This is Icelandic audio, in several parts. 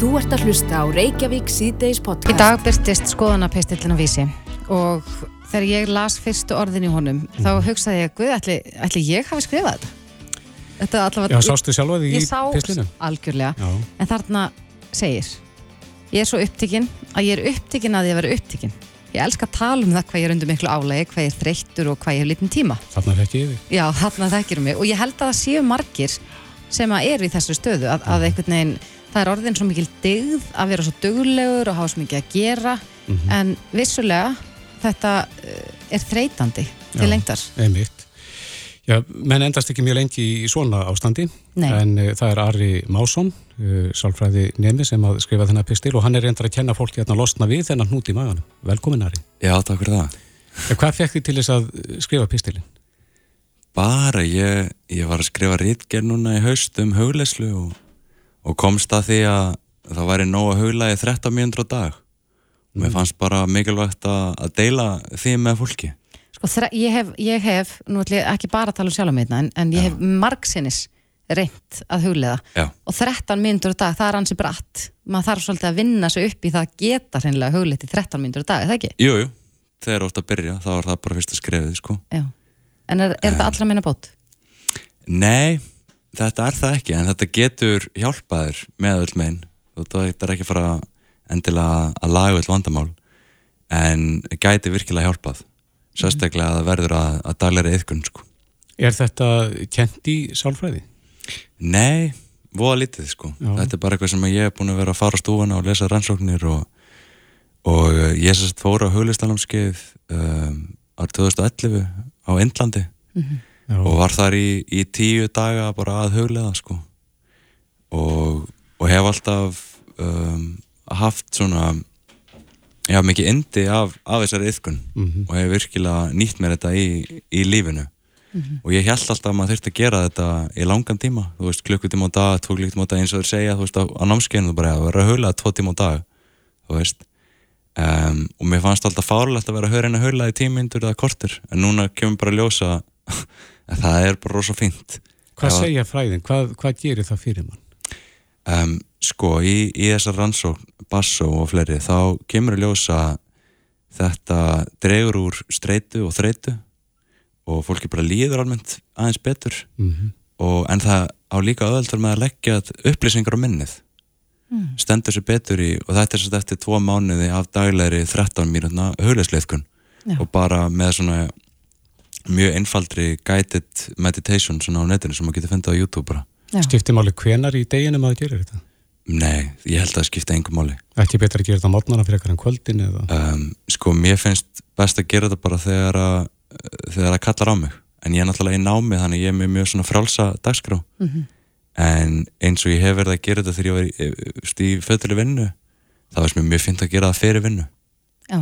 Þú ert að hlusta á Reykjavík síðdeis podcast. Í dag byrtist skoðanapistillin á vísi og þegar ég las fyrstu orðin í honum mm. þá hugsaði ég, guð, ætli, ætli ég hafi skrifað þetta? þetta allavega, Já, sástu sjálfa því í pistlinu? Ég sá algjörlega, Já. en þarna segir, ég er svo upptikinn að ég er upptikinn að ég veri upptikinn. Ég elska að tala um það hvað ég er undir miklu álægi, hvað ég er þreyttur og hvað ég hef litin tíma. Þarna þekkir ég þig. Já, þarna þekkir mig og ég held að það séu margir sem að er í þessu stöðu að, að einhvern veginn, það er orðin svo mikil digð að vera svo duglegur og hafa svo mikið að gera mm -hmm. en vissulega þetta eh, er þreytandi til lengtar. Einmitt. Já, menn endast ekki mjög lengi í svona ástandi Nei. en uh, það er Ari Másson uh, sálfræði nemi sem að skrifa þennan pistil og hann er reyndar að kenna fólki að losna við þennan hnút í maganum. Velkomin Ari. Já, takk fyrir það. Ja, hvað fekk þið til þess að skrifa pistilin? Bara, ég, ég var að skrifa rítger núna í haust um haugleislu og, og komst að því að það væri nóg að haugla í 13 mjöndur á dag. Mm. Mér fannst bara mikilvægt að, deila því með fólki. Sko, ég hef, ég hef, nú ætlum ég ekki bara að tala um sjálf um þetta, en, en ég hef margsinnis reynd að huglega og 13 mjöndur á dag, það er hansi bratt. Man þarf svolítið að vinna sig upp í það að geta hreinlega huglegt í 13 mjöndur á dag, er það ekki? Jú, jú, þegar ætti að byrja, þá er það bara fyrst að skrefið, sko. En er, er þetta allra minna bót? Nei, þetta er það ekki en þetta getur hjálpaður með öll meginn þetta er ekki fara endilega að laga öll vandamál en gæti virkilega hjálpað sérstaklega að verður að, að dagleira yfkun sko. Er þetta kent í sálfræði? Nei, voða litið sko Já. þetta er bara eitthvað sem ég hef búin að vera að fara á stúfana og lesa rannsóknir og, og ég sérst fóra á huglistalumskeið um, árið 2011 á Indlandi mm -hmm. Og var þar í, í tíu daga bara að huglega sko. Og, og hef alltaf um, haft svona já mikið indi af, af þessari yfkun mm -hmm. og hef virkilega nýtt mér þetta í, í lífinu. Mm -hmm. og ég held alltaf að maður þurfti að gera þetta í langan tíma, þú veist, klukkutíma á dag klukkutíma á dag eins og þeir segja, þú veist, á, námskeinu bara að vera að huglega tvo tíma á dag þú veist. Um, og mér fannst alltaf fárlegt að vera að höra einu höla í tímyndur eða kortur en núna kemur bara að ljósa að það er bara rosa fint Hvað Eða, segja fræðin? Hvað, hvað gerir það fyrir mann? Um, sko, í, í þessar rannsókn Basso og fleiri, þá kemur að ljósa þetta dregur úr streitu og þreitu og fólki bara líður almennt aðeins betur mm -hmm. og, en það á líka öðvöldar með að leggja upplýsingar á minnið mm. stendur sér betur í og þetta er svolítið eftir tvo mánuði af daglegri 13 mínútna höfleisleifkun og bara með svona mjög einfaldri guided meditation svona á netinu sem maður getur fundið á YouTube bara. Skiptir máli hvenar í deginum að það gerir þetta? Nei, ég held að það skipta engum máli. Ekki betur að gera þetta á mótnana fyrir eitthvað en kvöldin um, Sko, mér finnst best að gera þetta bara þegar að þegar það kallar á mig. En ég er náttúrulega í námi þannig ég er með mjög svona frálsa dagskrá. Mm -hmm en eins og ég hef verið að gera þetta þegar ég var í, eh, í fötuleg vinnu það var sem ég mjög fint að gera það fyrir vinnu. Já.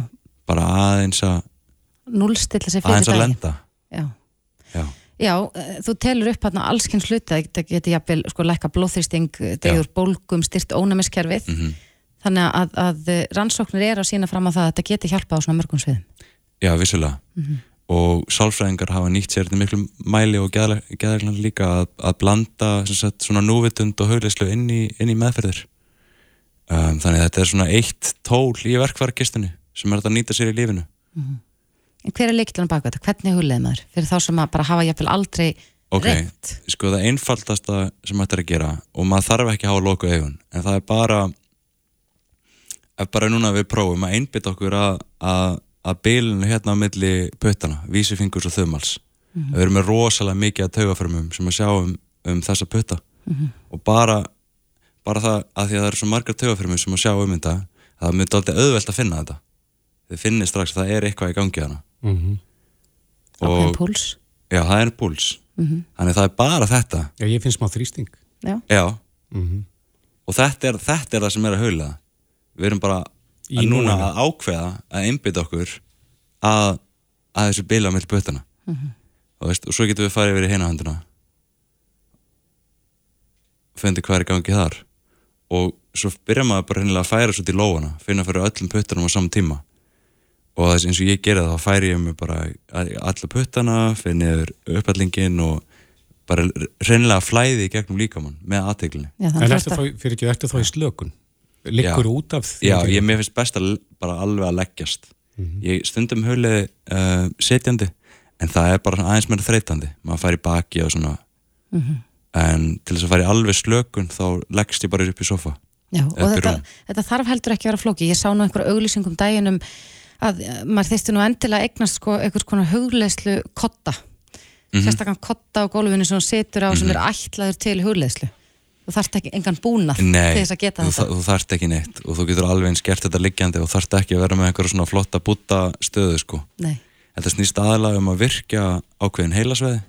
bara aðeins að núlstilla sig fyrir aðeins að lenda Já. Já. Já, eh, þú telur upp hérna allsken sluti það geti jafnvel sko lækka blóþrýsting degur bólgum, styrt ónæmiskerfið mm -hmm. þannig að, að rannsóknir er að sína fram á það að þetta geti hjálpa á svona mörgum sviðum Já, vissulega mm -hmm og sálfræðingar hafa nýtt sér þetta miklu mæli og geðarlega líka að, að blanda sagt, svona núvitund og högleislu inn í, inn í meðferðir um, þannig að þetta er svona eitt tól í verkvarkistunni sem er að nýta sér í lífinu mm -hmm. Hver er leikilana baka þetta? Hvernig hugleðið maður? Fyrir þá sem að bara hafa jæfnvel aldrei Ok, reynt. sko það einfaldasta sem þetta er að gera og maður þarf ekki að hafa loku auðun en það er bara ef bara núna við prófum að einbytta okkur að, að að bylunu hérna á milli puttana, vísifingurs og þömmals mm -hmm. við erum með rosalega mikið að taugaförmum sem að sjá um, um þessa putta mm -hmm. og bara bara það að því að það eru svo margar taugaförmum sem að sjá um þetta, það mjög doldið auðvelt að finna þetta þið finnir strax að það er eitthvað í gangi hana mm -hmm. og það er puls já, það er puls mhm. þannig það er bara þetta. Já, ég finn smá þrýsting. Já, já. Mhm. og þetta er, þetta er það sem er að haula við erum bara að núna að ákveða að einbytta okkur að, að þessu bila með bötana og, veist, og svo getum við farið yfir í heinahanduna fundi hvað er í gangi þar. Og svo byrja maður bara hennilega að færa svo til lóana finna fyrir öllum puttanum á saman tíma og þess eins og ég gera það þá færi ég mig bara alla puttana finnir uppallingin og bara reynilega flæði í gegnum líkamann með aðteglinni En eftir þá, fyrir ekki eftir þá í slökun? Liggur út af því? Já, ég mér finnst best að bara alveg að leggjast. Mm -hmm. ég stundum hulið uh, setjandi en það er bara aðeins meira þreytandi. Maður fær í baki og svona. Mm -hmm. en til þess að fara í alveg slökun þá leggst ég bara upp í sofa. Já, og þetta, þetta þarf heldur ekki að vera flóki ég sá nú einhver auglýsingum daginum að maður þýtti nú endilega eignast sko einhvers konar hugleislu kotta mm -hmm. sérstaklega kotta á gólfinu sem setur á sem mhm. er ætlaður til hugleislu þú þarft ekki engan búnað til þess að geta þetta Nei, þú þarft ekki neitt og þú getur alveg eins gert þetta liggjandi og þarft ekki að vera með einhverja svona flotta búta stöðu sko Nei. Þetta snýst aðalega um að virkja ákveðin heilasveði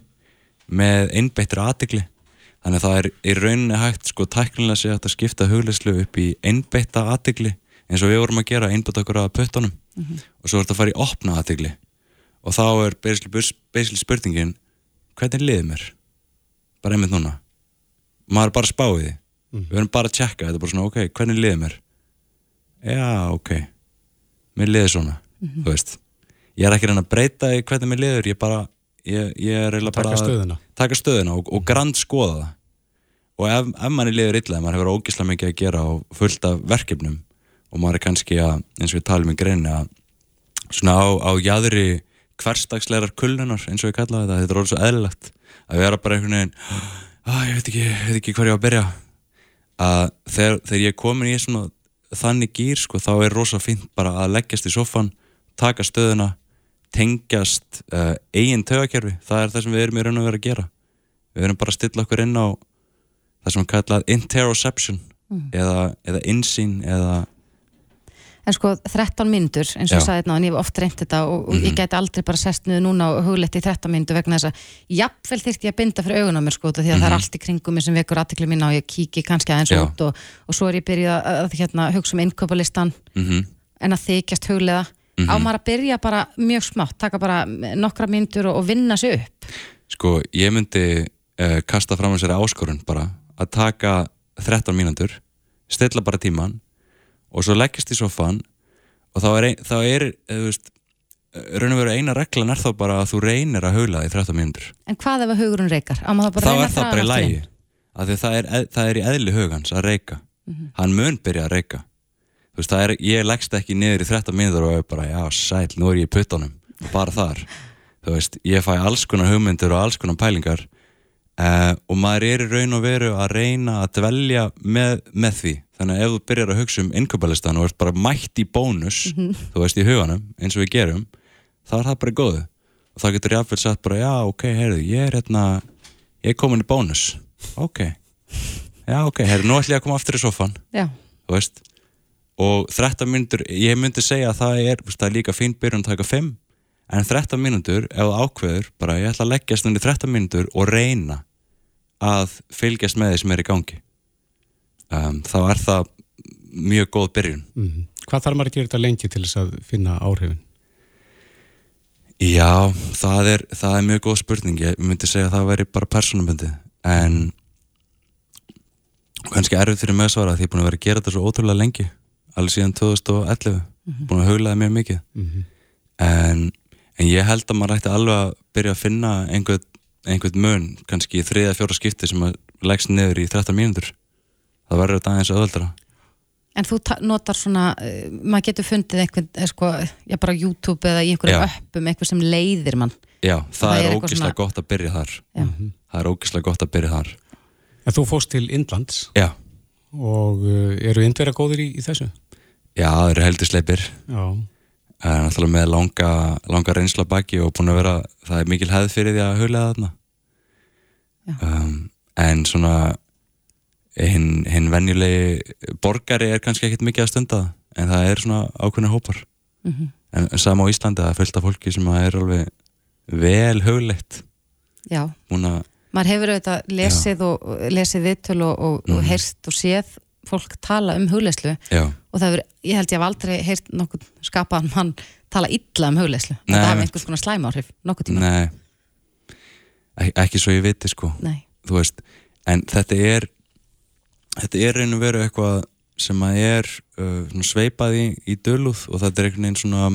með einbeittir aðtikli þannig að það er í rauninni hægt sko tæknilega sé að skipta hugleislu upp í einbeitta aðtikli eins og við vorum að gera einbeitt okkur að pötunum mm -hmm. og svo er þetta að fara í opna aðtikli og þá er beisli spurningin hvernig liðið mér? Bara einmitt núna. Maður er bara spáið mm. við verðum bara að tjekka, þetta er bara svona ok, hvernig liðið mér? Já, ok. Mér liðið svona, mm -hmm. þú veist. Ég er ekki reyna að breyta í hvernig mér liður. Ég er bara, ég, ég er reyna bara stöðuna, taka stöðuna og, og grand skoða það. Og ef, ef mann er liður illa, maður hefur ógíslega mikið að gera og fullt af verkefnum og maður er kannski að, eins og við talum í greinu að svona á, á jæðri hverstagslegar kullunar eins og ég kallaði þetta, þetta er orðið svo eðlilegt að vera bara einhvern veginn að ég veit ekki, veit ekki hvað ég á að byrja. Að þegar, þegar ég er komin í svona þannig gýr sko þá er rosa fint bara að leggjast í soffan taka stöðuna, tengjast uh, eigin tögakerfi það er það sem við erum í raun og verið að gera. Við erum bara að stilla okkur inn á það sem er kallað interoception mm. eða, eða insýn eða en sko 13 myndur eins og ég sagði þetta en ég hef oft reynt þetta og, og mm -hmm. ég mhm. geti aldrei bara sest niður núna og hugleitt í 13 myndu vegna þess að jafnvel þyrst ég að binda fyrir augun á mér sko því að mm -hmm. það er mhm. allt í kringum mér sem vekur aðtikli mín á og ég kíki kannski aðeins Já. út og, og svo er ég byrjuð að, að hérna, hugsa um innköpalistan mm -hmm. en að þykjast huglega á mhm. maður að byrja bara mjög smátt taka bara nokkra myndur og, og vinna sér upp Sko ég myndi uh, kasta fram á sér áskorun bara að taka 13 mínútur stilla bara tíman og svo leggist í sofan og þá er, ein, þá er þú veist, raun og veru eina reglan er þá bara að þú reynir að hugla það í 13 mínútur. En hvað ef að hugurinn reykar? Þá er það bara í lægi það er, það er í eðli hugans að reyka. Mm -hmm. hann mun byrja að reyka. Veist, er, ég leggst ekki niður í 13 mínútur og er bara, já, sæl, nú er ég í puttunum bara þar, þú veist ég fæ alls konar hugmyndir og alls konar pælingar uh, og maður er í raun og veru að reyna að dvelja með, með því þannig að ef þú byrjar að hugsa um innköpalistan og ert bara mætt í bónus mm -hmm. þú veist í huganum, eins og við gerum þá er það bara góð og þá getur ég afvel sagt bara, já, ok, heyrðu, ég er hérna, ég er komin í bónus. Ok, já, ok heyrðu, nú ætlum ég að koma aftur í soffan þú veist, og 13 minnur ég myndi segja að það er það er líka fín byrjun að taka 5 en 13 minnundur, ef það ákveður bara ég ætla að leggjast undir 13 minnundur og reyna að fylgjast með þeir sem er í gangi um, þá er það mjög góð byrjun mm -hmm. Hvað þarf maður að gera þetta lengi til þess að finna áhrifin? Já, það er, það er mjög góð spurning ég myndi segja að það væri bara persónumbundið en kannski erfið fyrir mig að svara því ég er búin að vera að gera þetta svo ótrúlega lengi alveg síðan 2011 mm -hmm. búin að huglaði mjög mikið mm -hmm. en, en ég held að maður ætti alveg að byrja að finna einhvern, einhvern mun kannski í þriða fjóra skipti sem að leggst niður í 13 mínútur það verður þetta aðeins öðvöldra En þú notar svona, uh, maður getur fundið einhvern, eh, sko, já bara YouTube eða í einhverjum öppum, einhver sem leiðir mann. Já, það, það er ógislega svona... gott að byrja þar. Mm -hmm. það er ógislega gott að byrja þar. En þú fóst til Indlands? Já. Og uh, eru Indverja góðir í, í þessu? Já, það eru heldur sleipir. Já. Það er náttúrulega með langa, langa reynsla baki og búin að vera, það er mikil hefð fyrir því að huglega þarna. Um, en svona hinn hin venjulegi borgari er kannski ekkert mikið að stunda en það er svona ákveðna hópar. Mm -hmm. en sama á Íslandi það er fullt af fólki sem er alveg vel höglegt Já, Múna, maður hefur auðvitað lesið og lesið vittul og, og, mm. og heyrst og séð fólk tala um hugleislu og það er, ég held ég haf aldrei heyrt nokkur skapaðan mann tala illa um hugleislu, þetta hafa einhvers konar slæmáhrif nokkur tíma Nei, ekki svo ég viti sko. Nei. þú veist, en þetta er þetta er reynið veru eitthvað sem að er uh, sveipað í, í döluð og þetta er einhvern veginn svona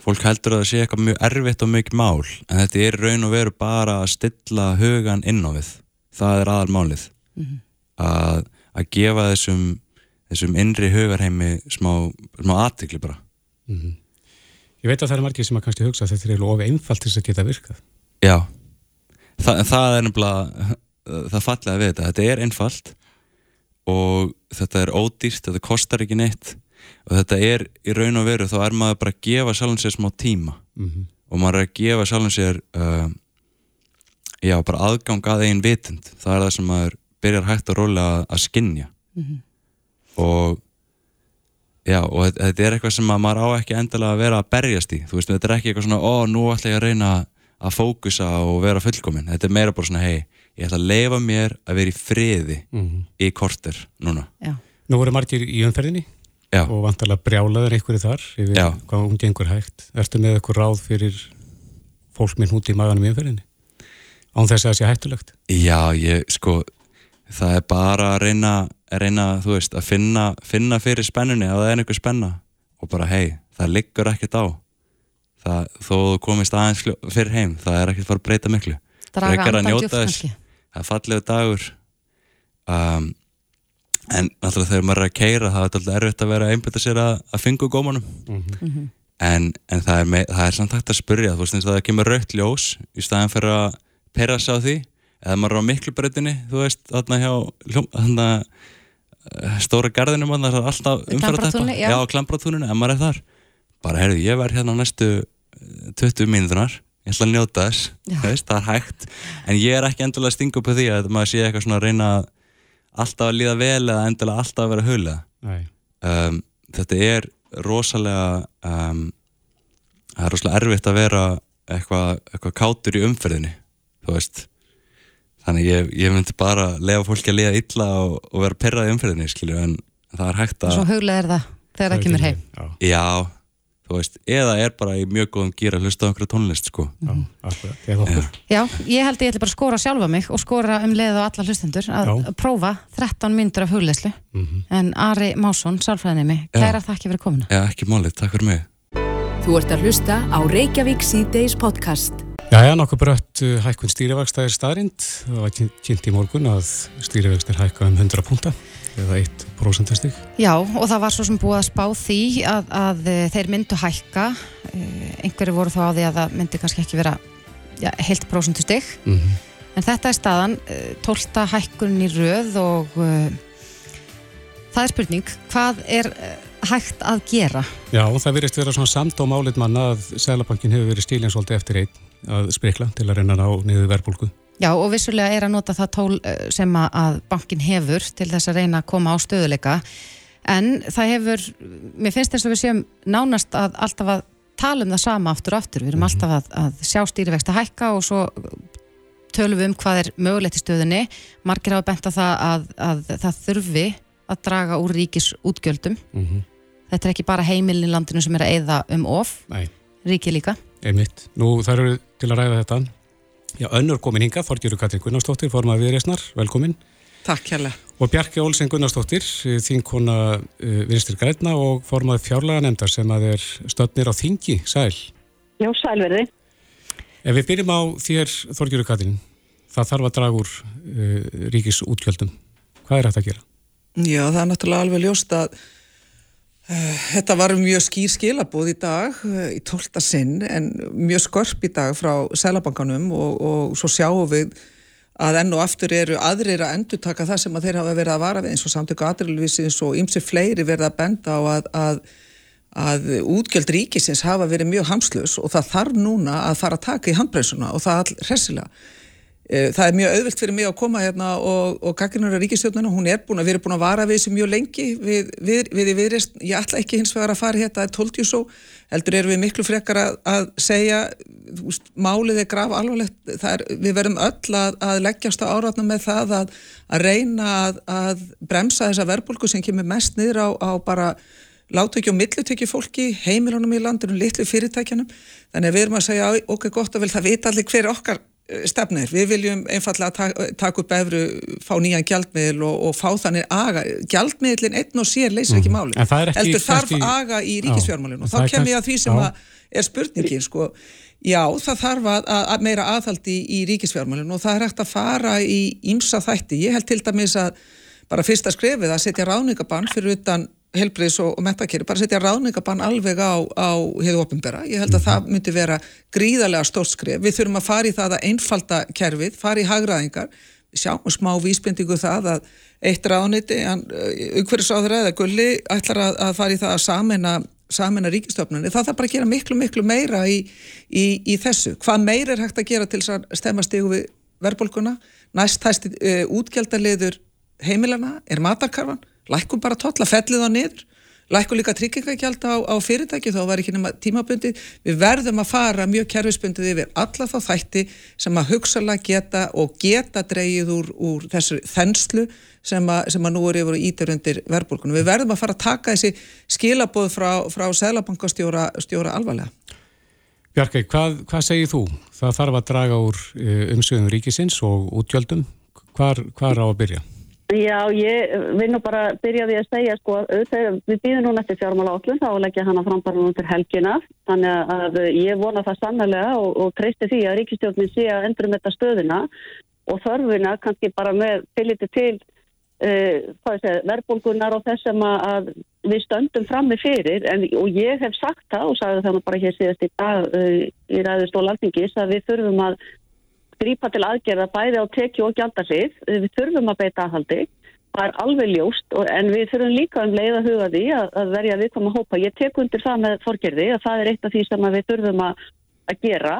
fólk heldur að það sé eitthvað mjög erfitt og mjög mál en þetta er raun og veru bara að stilla hugan inn á við. Það er aðal málið mm -hmm. að, að gefa þessum þessum innri hugarheimi smá, smá aðtikli bara. Mm -hmm. Ég veit að það er margir sem að kannski hugsa að þetta er ofið einfalt til þess að geta virkað. Já, Þa, það er nefnilega það fallega við þetta, þetta er einfalt og þetta er ódýrt, þetta kostar ekki neitt. Og þetta er í raun og veru þá er maður bara að gefa sjálfum sér smá tíma. Mm -hmm. og maður er að gefa sjálfum sér uh, já, bara aðgang að einn vitund. Það er það sem maður byrjar hægt að róla að, að skinja mm -hmm. og já, og þetta, þetta er eitthvað sem maður á ekki endilega að vera að berjast í. Þú veist, þetta er ekki eitthvað svona, ó, nú ætla ég að reyna að fókusa og vera fullkominn. Þetta er meira bara svona, hei, ég ætla að leifa mér að vera í friði mm -hmm. í korter núna Já. Nú voru margir í umferðinni Já. og vantarlega brjálaður einhverju þar yfir Já. hvað hún gengur hægt Ertu með eitthvað ráð fyrir fólk með húti í maganum í umferðinni? Án þess að það sé hættulegt? Já, ég, sko það er bara að reyna, að reyna þú veist, að finna, finna fyrir spennunni að það er einhver spenna og bara hei, það liggur ekkert á það, þó þú komist aðeins fyrir heim, það er ekkert fara að breyta miklu Draga andan þess. kannski. Það er fallegu dagur. Um, en náttúrulega þegar maður er að keira það er alltaf erfitt að vera að einbytta sér að, að fingu gómanum. En, en það, er með, það er samt hægt að spurja þú veist eins og það kemur raukt ljós í staðan fyrir að perra sig á því. Eða maður er á miklu breytinni þú veist þarna hjá þarna, eh, stóra garðinum þarna, það er alltaf Klambratúni, já. klambratúninu, ef maður er þar. Bara heyrðu, ég verð hérna næstu eh, 20 mínútunar ég ætla að njóta þess, veist, það er hægt. En ég er ekki endilega að stinga upp á því að maður sé eitthvað svona að reyna að alltaf að líða vel eða endilega alltaf að vera Nei. um, þetta er rosalega um, það er rosalega erfitt að vera eitthvað, eitthvað kátur í umferðinni þú veist. Þannig ég, ég myndi bara lefa fólki að líða illa og, og vera perrað í umferðinni skilju, en það er hægt Svo að huglega er það þegar það kemur heim. Já, veist, eða er bara í mjög góðum gýr að hlusta á einhverja tónlist sko. já, akkurat, eða okkur Já, ég held að ég ætla bara að skora sjálfa mig og skora um leið á alla hlustendur að Já. prófa 13 myndur af hugleislu en Ari Másson, sálfræðinemi Já. kæra þakki fyrir komuna. já, ekki málið, takk fyrir mig Þú ert að hlusta á Reykjavík síðdeis podcast. Já, já, nokkuð brött uh, hækkun stýrivaksta er staðrind. Það var kyn- kynnt í morgun að stýrivaksta er hækkað um 100 púnta eða 1% stig. Já, og það var svo sem búið að spá því að, að eh, þeir myndu hækka Eh, einhverju voru þá á því að það myndi kannski ekki vera já, heilt prósuntu stig Mm -hmm. en þetta er staðan, eh, 12. hækkunin í röð og uh, það er spurning, hvað er eh, hægt að gera? Já, og það virðist vera svona samt á málit manna að Sælabankin hefur verið stílinn svolítið eftir einn að sprikla til að reyna ná niður verbulgu. Já, og vissulega er að nota það tól eh, sem að- að bankin hefur til þess að reyna að koma á stöðuleika en það hefur, mér finnst þess að við séum nánast að alltaf að tala um það sama aftur og aftur, við erum alltaf að, að sjá stýrivexti að hækka og svo tölum við um hvað er mögulegt í stöðunni. Margir hafa bent á það að, að það þurfi að draga úr ríkis útgjöldum Mm þetta er ekki bara heimilin í landinu sem er að eyða um of, Nei, ríki líka. Einmitt. Nú það eru til að ræða þetta. Já, önnur komin hinga, Þorgjöru Katrin Gunnarsdóttir, formað viðreysnar, velkomin. Takk hérlega. Og Bjarki Olsen Gunnarsdóttir, þínkona uh, vinstir græna og formað fjárlaga nefndar sem að er stöðnir á þingi, sæl. Já, sælverði. Ef við byrjum á þér, Þorgjöru Katrin, það þarf að draga úr uh, ríkis útgjöldum. Hvað er þetta að gera? Já, það er náttúrulega alveg ljóst að þetta var mjög skýr skilabóð í dag uh, í tólta sinn en mjög skörp í dag frá Sælabankanum og, og svo sjáum við að enn og aftur eru aðrir að endur taka það sem að þeir hafa verið að vara við eins og samtöku aðrilvísins og ymsi fleiri verið að benda á að, að að útgjöld ríkisins hafa verið mjög hamslus og það þarf núna að fara að taka í handbremsuna og það all hressilega. Eh, Það er mjög auðvilt fyrir mig að koma hérna og, og gagginar að ríkistjórnuna, hún er búin að vera búin að vara við þessu mjög lengi. Við, við, við viðrist, ég ætla ekki hins vegar að fara hérna að tóltjú svo, heldur erum við miklu frekar að, að segja, veist, málið er graf alvarlegt, er, við verðum öll að, að leggjast á áratna með það að, að reyna að, bremsa þessa verbulgu sem kemur mest niður á, á bara látöki og millitöki fólki, heimilunum í landinu, litlu fyrirtækjanum. Þannig að við erum að segja, ok, gott að vel það vita allir hver er okkar stefnir. Við viljum einfallega taka, taka upp efru, fá nýjan gjaldmiðl og, og fá þannig aga. Gjaldmiðlin einn og sér leysir ekki máli. Mhm. Er ekki Heldur þarf kannski- aga í ríkisfjármálinu og þá kem ég að því sem er spurningin, sko. Já, það þarf að, að, meira aðhaldi í, í ríkisfjármálinu og það er hægt að fara í ýmsa þætti. Ég held til dæmis að bara fyrsta skrefið að setja ráningabann fyrir utan helbriðs og, og metakeri, bara setja ráningabann alveg á, á hefðu ofinbera. Ég held að mm -hmm. það myndi vera gríðarlega stórt skref. Við þurfum að fara í það að einfalda kerfið, fara í hagraðingar. Sjáum smá vísbendingu það að eitt rániti, umhverfisáður eða gulli, ætlar að, að fara í það að samena samena ríkistofnunni, það þarf bara að gera miklu, miklu meira í, í, í þessu. Hvað meira er hægt að gera til að stemma stígu við verðbólkuna? Næst hæsti uh, eh, útgjaldaleður heimilana er matarkarfan, lækum bara totla, fellið á niður, lækum líka tryggingagjald á, á fyrirtæki, þá var ekki nema tímabundi. Við verðum að fara mjög kerfisbundið yfir alla þá þætti sem að hugsalega geta og geta dreyið úr, úr þessu þenslu sem að, sem að nú er yfir og ítir undir verðbólkunum. Við verðum að fara að taka þessi skilabóð frá, frá Sælabankastjóra stjóra alvarlega. Bjarkei, hvað, hvað segir þú? Það þarf að draga úr eh, umsöðum ríkisins og útgjöldum. Hvar, hvar á að byrja? Já, ég vil nú bara byrja því að segja sko, þegar við býðum núna eftir fjármála átlun þá leggja hana fram bara nú til helgina. Þannig að ég vona það sannlega og, og treysti því að ríkistjórnin sé að endur um þetta stöðuna og þörfuna kannski bara með fylgiti til uh, verðbólgunar og þess að við stöndum frammi fyrir. En, og ég hef sagt það og sagði það bara hér síðast í dag uh, í ræðustól alþingis að við þurfum að grípa til aðgerða bæði á tekju og gjaldarsið, við þurfum að beita aðhaldi. Það er alveg ljóst en við þurfum líka um leið að huga því að, verja við koma hópa. Ég tek undir það með forgerði að það er eitt af því sem við þurfum að, að gera.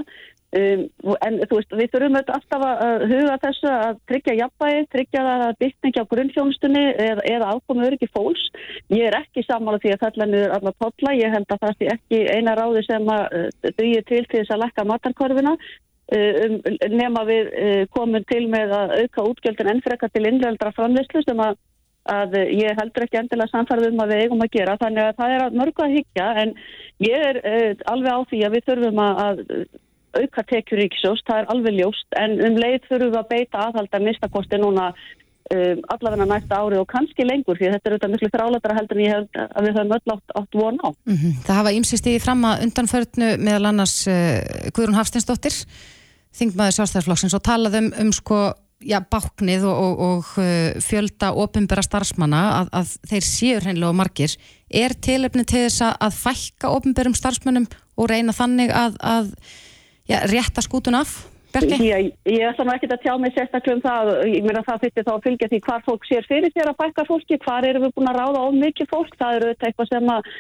Um, en þú veist, við þurfum alltaf að huga þessu að tryggja jafnvægi, tryggja það að byggningi á grunnfjónustunni eða, eða ákomu öryggi fólks. Ég er ekki samála því að fella niður alla totla, ég held að það sé ekki eina ráði sem að uh, dugja til til þess að lekka matarkorfina nema við uh, komum til með að auka útgjöldin ennfreka til innveldra framleyslu sem að, að ég heldur ekki endilega samfarið um að við eigum að gera, þannig að það er að mörgu að higgja en ég er alveg á því að við þurfum að, auka tekjur ríkisjóst, það er alveg ljóst en um leið þurfum við að beita aðhald að mistakosti núna um, allavegna næsta ári og kannski lengur því þetta er auðvitað miklu þráleitra heldur en ég hef að við höfum öll átt, átt von á. Mm -hmm. Það hafa ímsist í fram að undanförnu meðal annars uh, Guðrún Hafstinsdóttir þingmaður sjálfstæðarflokksins og talaðum um sko já, báknið og, og, og uh, fjölda ofinbæra starfsmanna að, að þeir séu hreinlega margir. Er tilefni til þess að fækka ofinbærum starfsmönnum og reyna þannig að, að já, rétta skútun af, Berki? Ég, ég ætla nú ekki að tjá mig sérstaklega um það, ég meina það fyrir þá að fylgja því hvað fólk sér fyrir þér að bækka fólki, hvað erum við búin að ráða of mikið fólk, það eru eitthvað sem að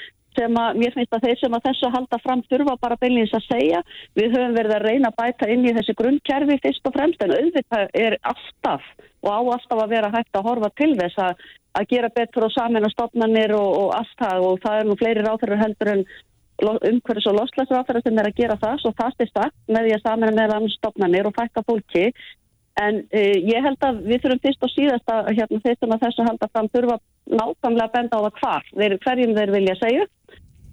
sem að mér finnst að þeir sem að þessu halda fram þurfa bara beinleins að segja. Við höfum verið að reyna að bæta inn í þessi grunnkerfi fyrst og fremst en auðvitað er alltaf og á alltaf að vera hægt að horfa til þess að, að gera betur og samin að stopnarnir og, og það. Og það er nú fleiri ráþærar heldur en umhverfis og loslæsráþara sem er að gera það. Svo fast í stakk með því að samina með annars stopnarnir og fækka fólki en uh, ég held að við þurfum fyrst og síðast að hérna, þeistum að þessu halda fram þurfa nákvæmlega að benda á það hvar þeir, hverjum þeir vilja segja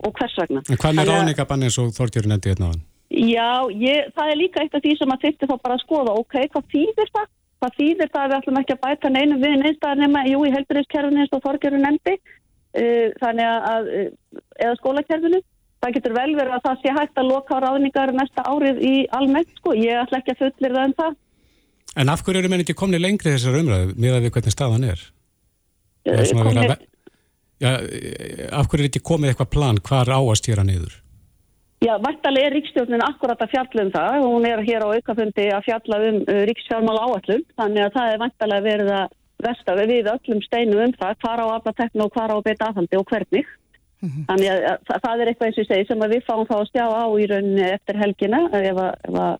og hvers vegna. En hvað með ráningabann eins og Þorgjörn endi hérna á hann? Já, ég, það er líka eitt af því sem að þurfti þá bara að skoða, ok, hvað þýðir það? Hvað þýðir það að við ætlum ekki að bæta neinu við neinstæðar nema, jú, í helburiðskerfinu eins og Þorgjörn endi, uh, þannig að, eða skólakerfinu það getur vel verið að það sé hægt að loka á ráðningar næsta árið í almennt sko, ég ætla ekki að fullir það um það. En af hverju eru menn ekki komni lengri þessar umræðu með að við hvernig staðan er? Komni... að... Já, af hverju er ekki komið eitthvað plan hvar á að stýra niður? Já, vartalega er ríkstjórnin akkurat að fjalla um það og hún er hér á aukafundi að fjalla um uh, ríksfjármál áallum þannig að það er vartalega verið að versta við öllum steinu um það hvar á aflatekna og hvar á beita aðhaldi og hvernig Mm -hmm. Þannig að, að það er eitthvað eins og ég segi sem við fáum þá að stjá á í rauninni eftir helgina ef að, ef að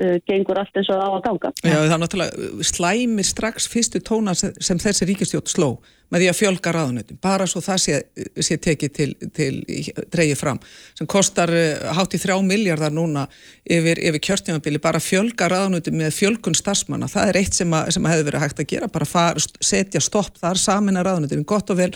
uh, gengur allt eins og á að ganga. Já, það er náttúrulega slæmir strax fyrstu tóna sem þessi ríkistjótt sló með því að fjölga ráðunöndum, bara svo það sé, sé tekið til, til dreyið fram, sem kostar uh, hátt í þrjá miljardar núna yfir, yfir kjörtjámanbili, bara fjölga ráðunöndum með fjölgun starfsmanna, það er eitt sem, að, sem að hefur verið hægt að gera, bara far, setja stopp þar samin að ráðunöndum, gott og vel.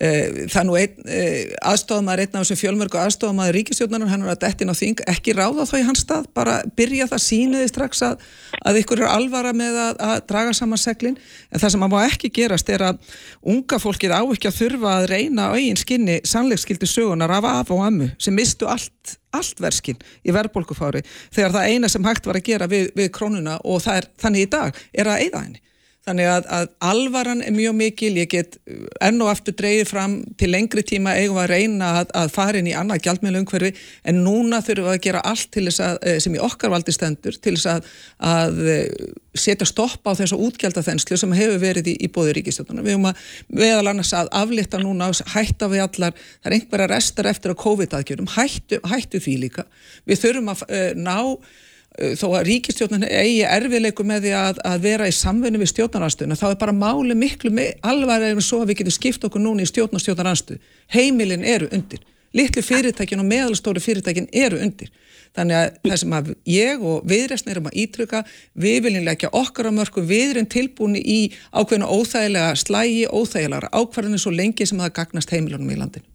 Eh, það nú eh, aðstofamæður einn af þessum fjölmörgu aðstofamæður ríkistjóðnarnar, hann er að dettin á þing ekki ráða þá í hans stað, bara byrja það síniði strax að, að ykkur er alvara með að, að draga saman seglin. En það sem að má ekki gerast er að unga fólkið á ekki að þurfa að reyna á eigin skinni sannleikskildi sögunar af af og ammu sem mistu allt, allt verskinn í verðbólkufári þegar það eina sem hægt var að gera við, við krónuna og er þannig í dag er að eigða henni þannig að, að alvaran er mjög mikil, ég get enn og aftur dreyið fram til lengri tíma eigum að reyna að, að fara inn í annað gjaldmiðlu umhverfi en núna þurfum við að gera allt að, eh, sem í okkar valdi stendur, til þess að, eh, setja stopp á þessu útgjaldaþenslu sem hefur verið í, í bóði ríkistjóðuna. Við höfum að veðal annars að aflita núna, hætta við allar, það er einhverja restar eftir að COVID-aðgjörum, hættu, hættu því líka. Við þurfum að uh, ná Eh, þó að ríkistjórnarni eigi erfiðleiku með því að, að vera í samfunni við stjórnarnarstöðuna þá er bara máli miklu alvar en svo að við getum skipt okkur núni í stjórn og stjórnarnarstöð heimilin eru undir. Litlu fyrirtækin og meðalstóri fyrirtækin eru undir. Þannig að það sem að ég og viðræstnir erum að ítryka við viljum leggja okkar á mörgum við erum tilbúin í ákveðinu óþægilega slægi, óþægilega ákvarðinu svo lengi sem það gagnast heimilunum í landin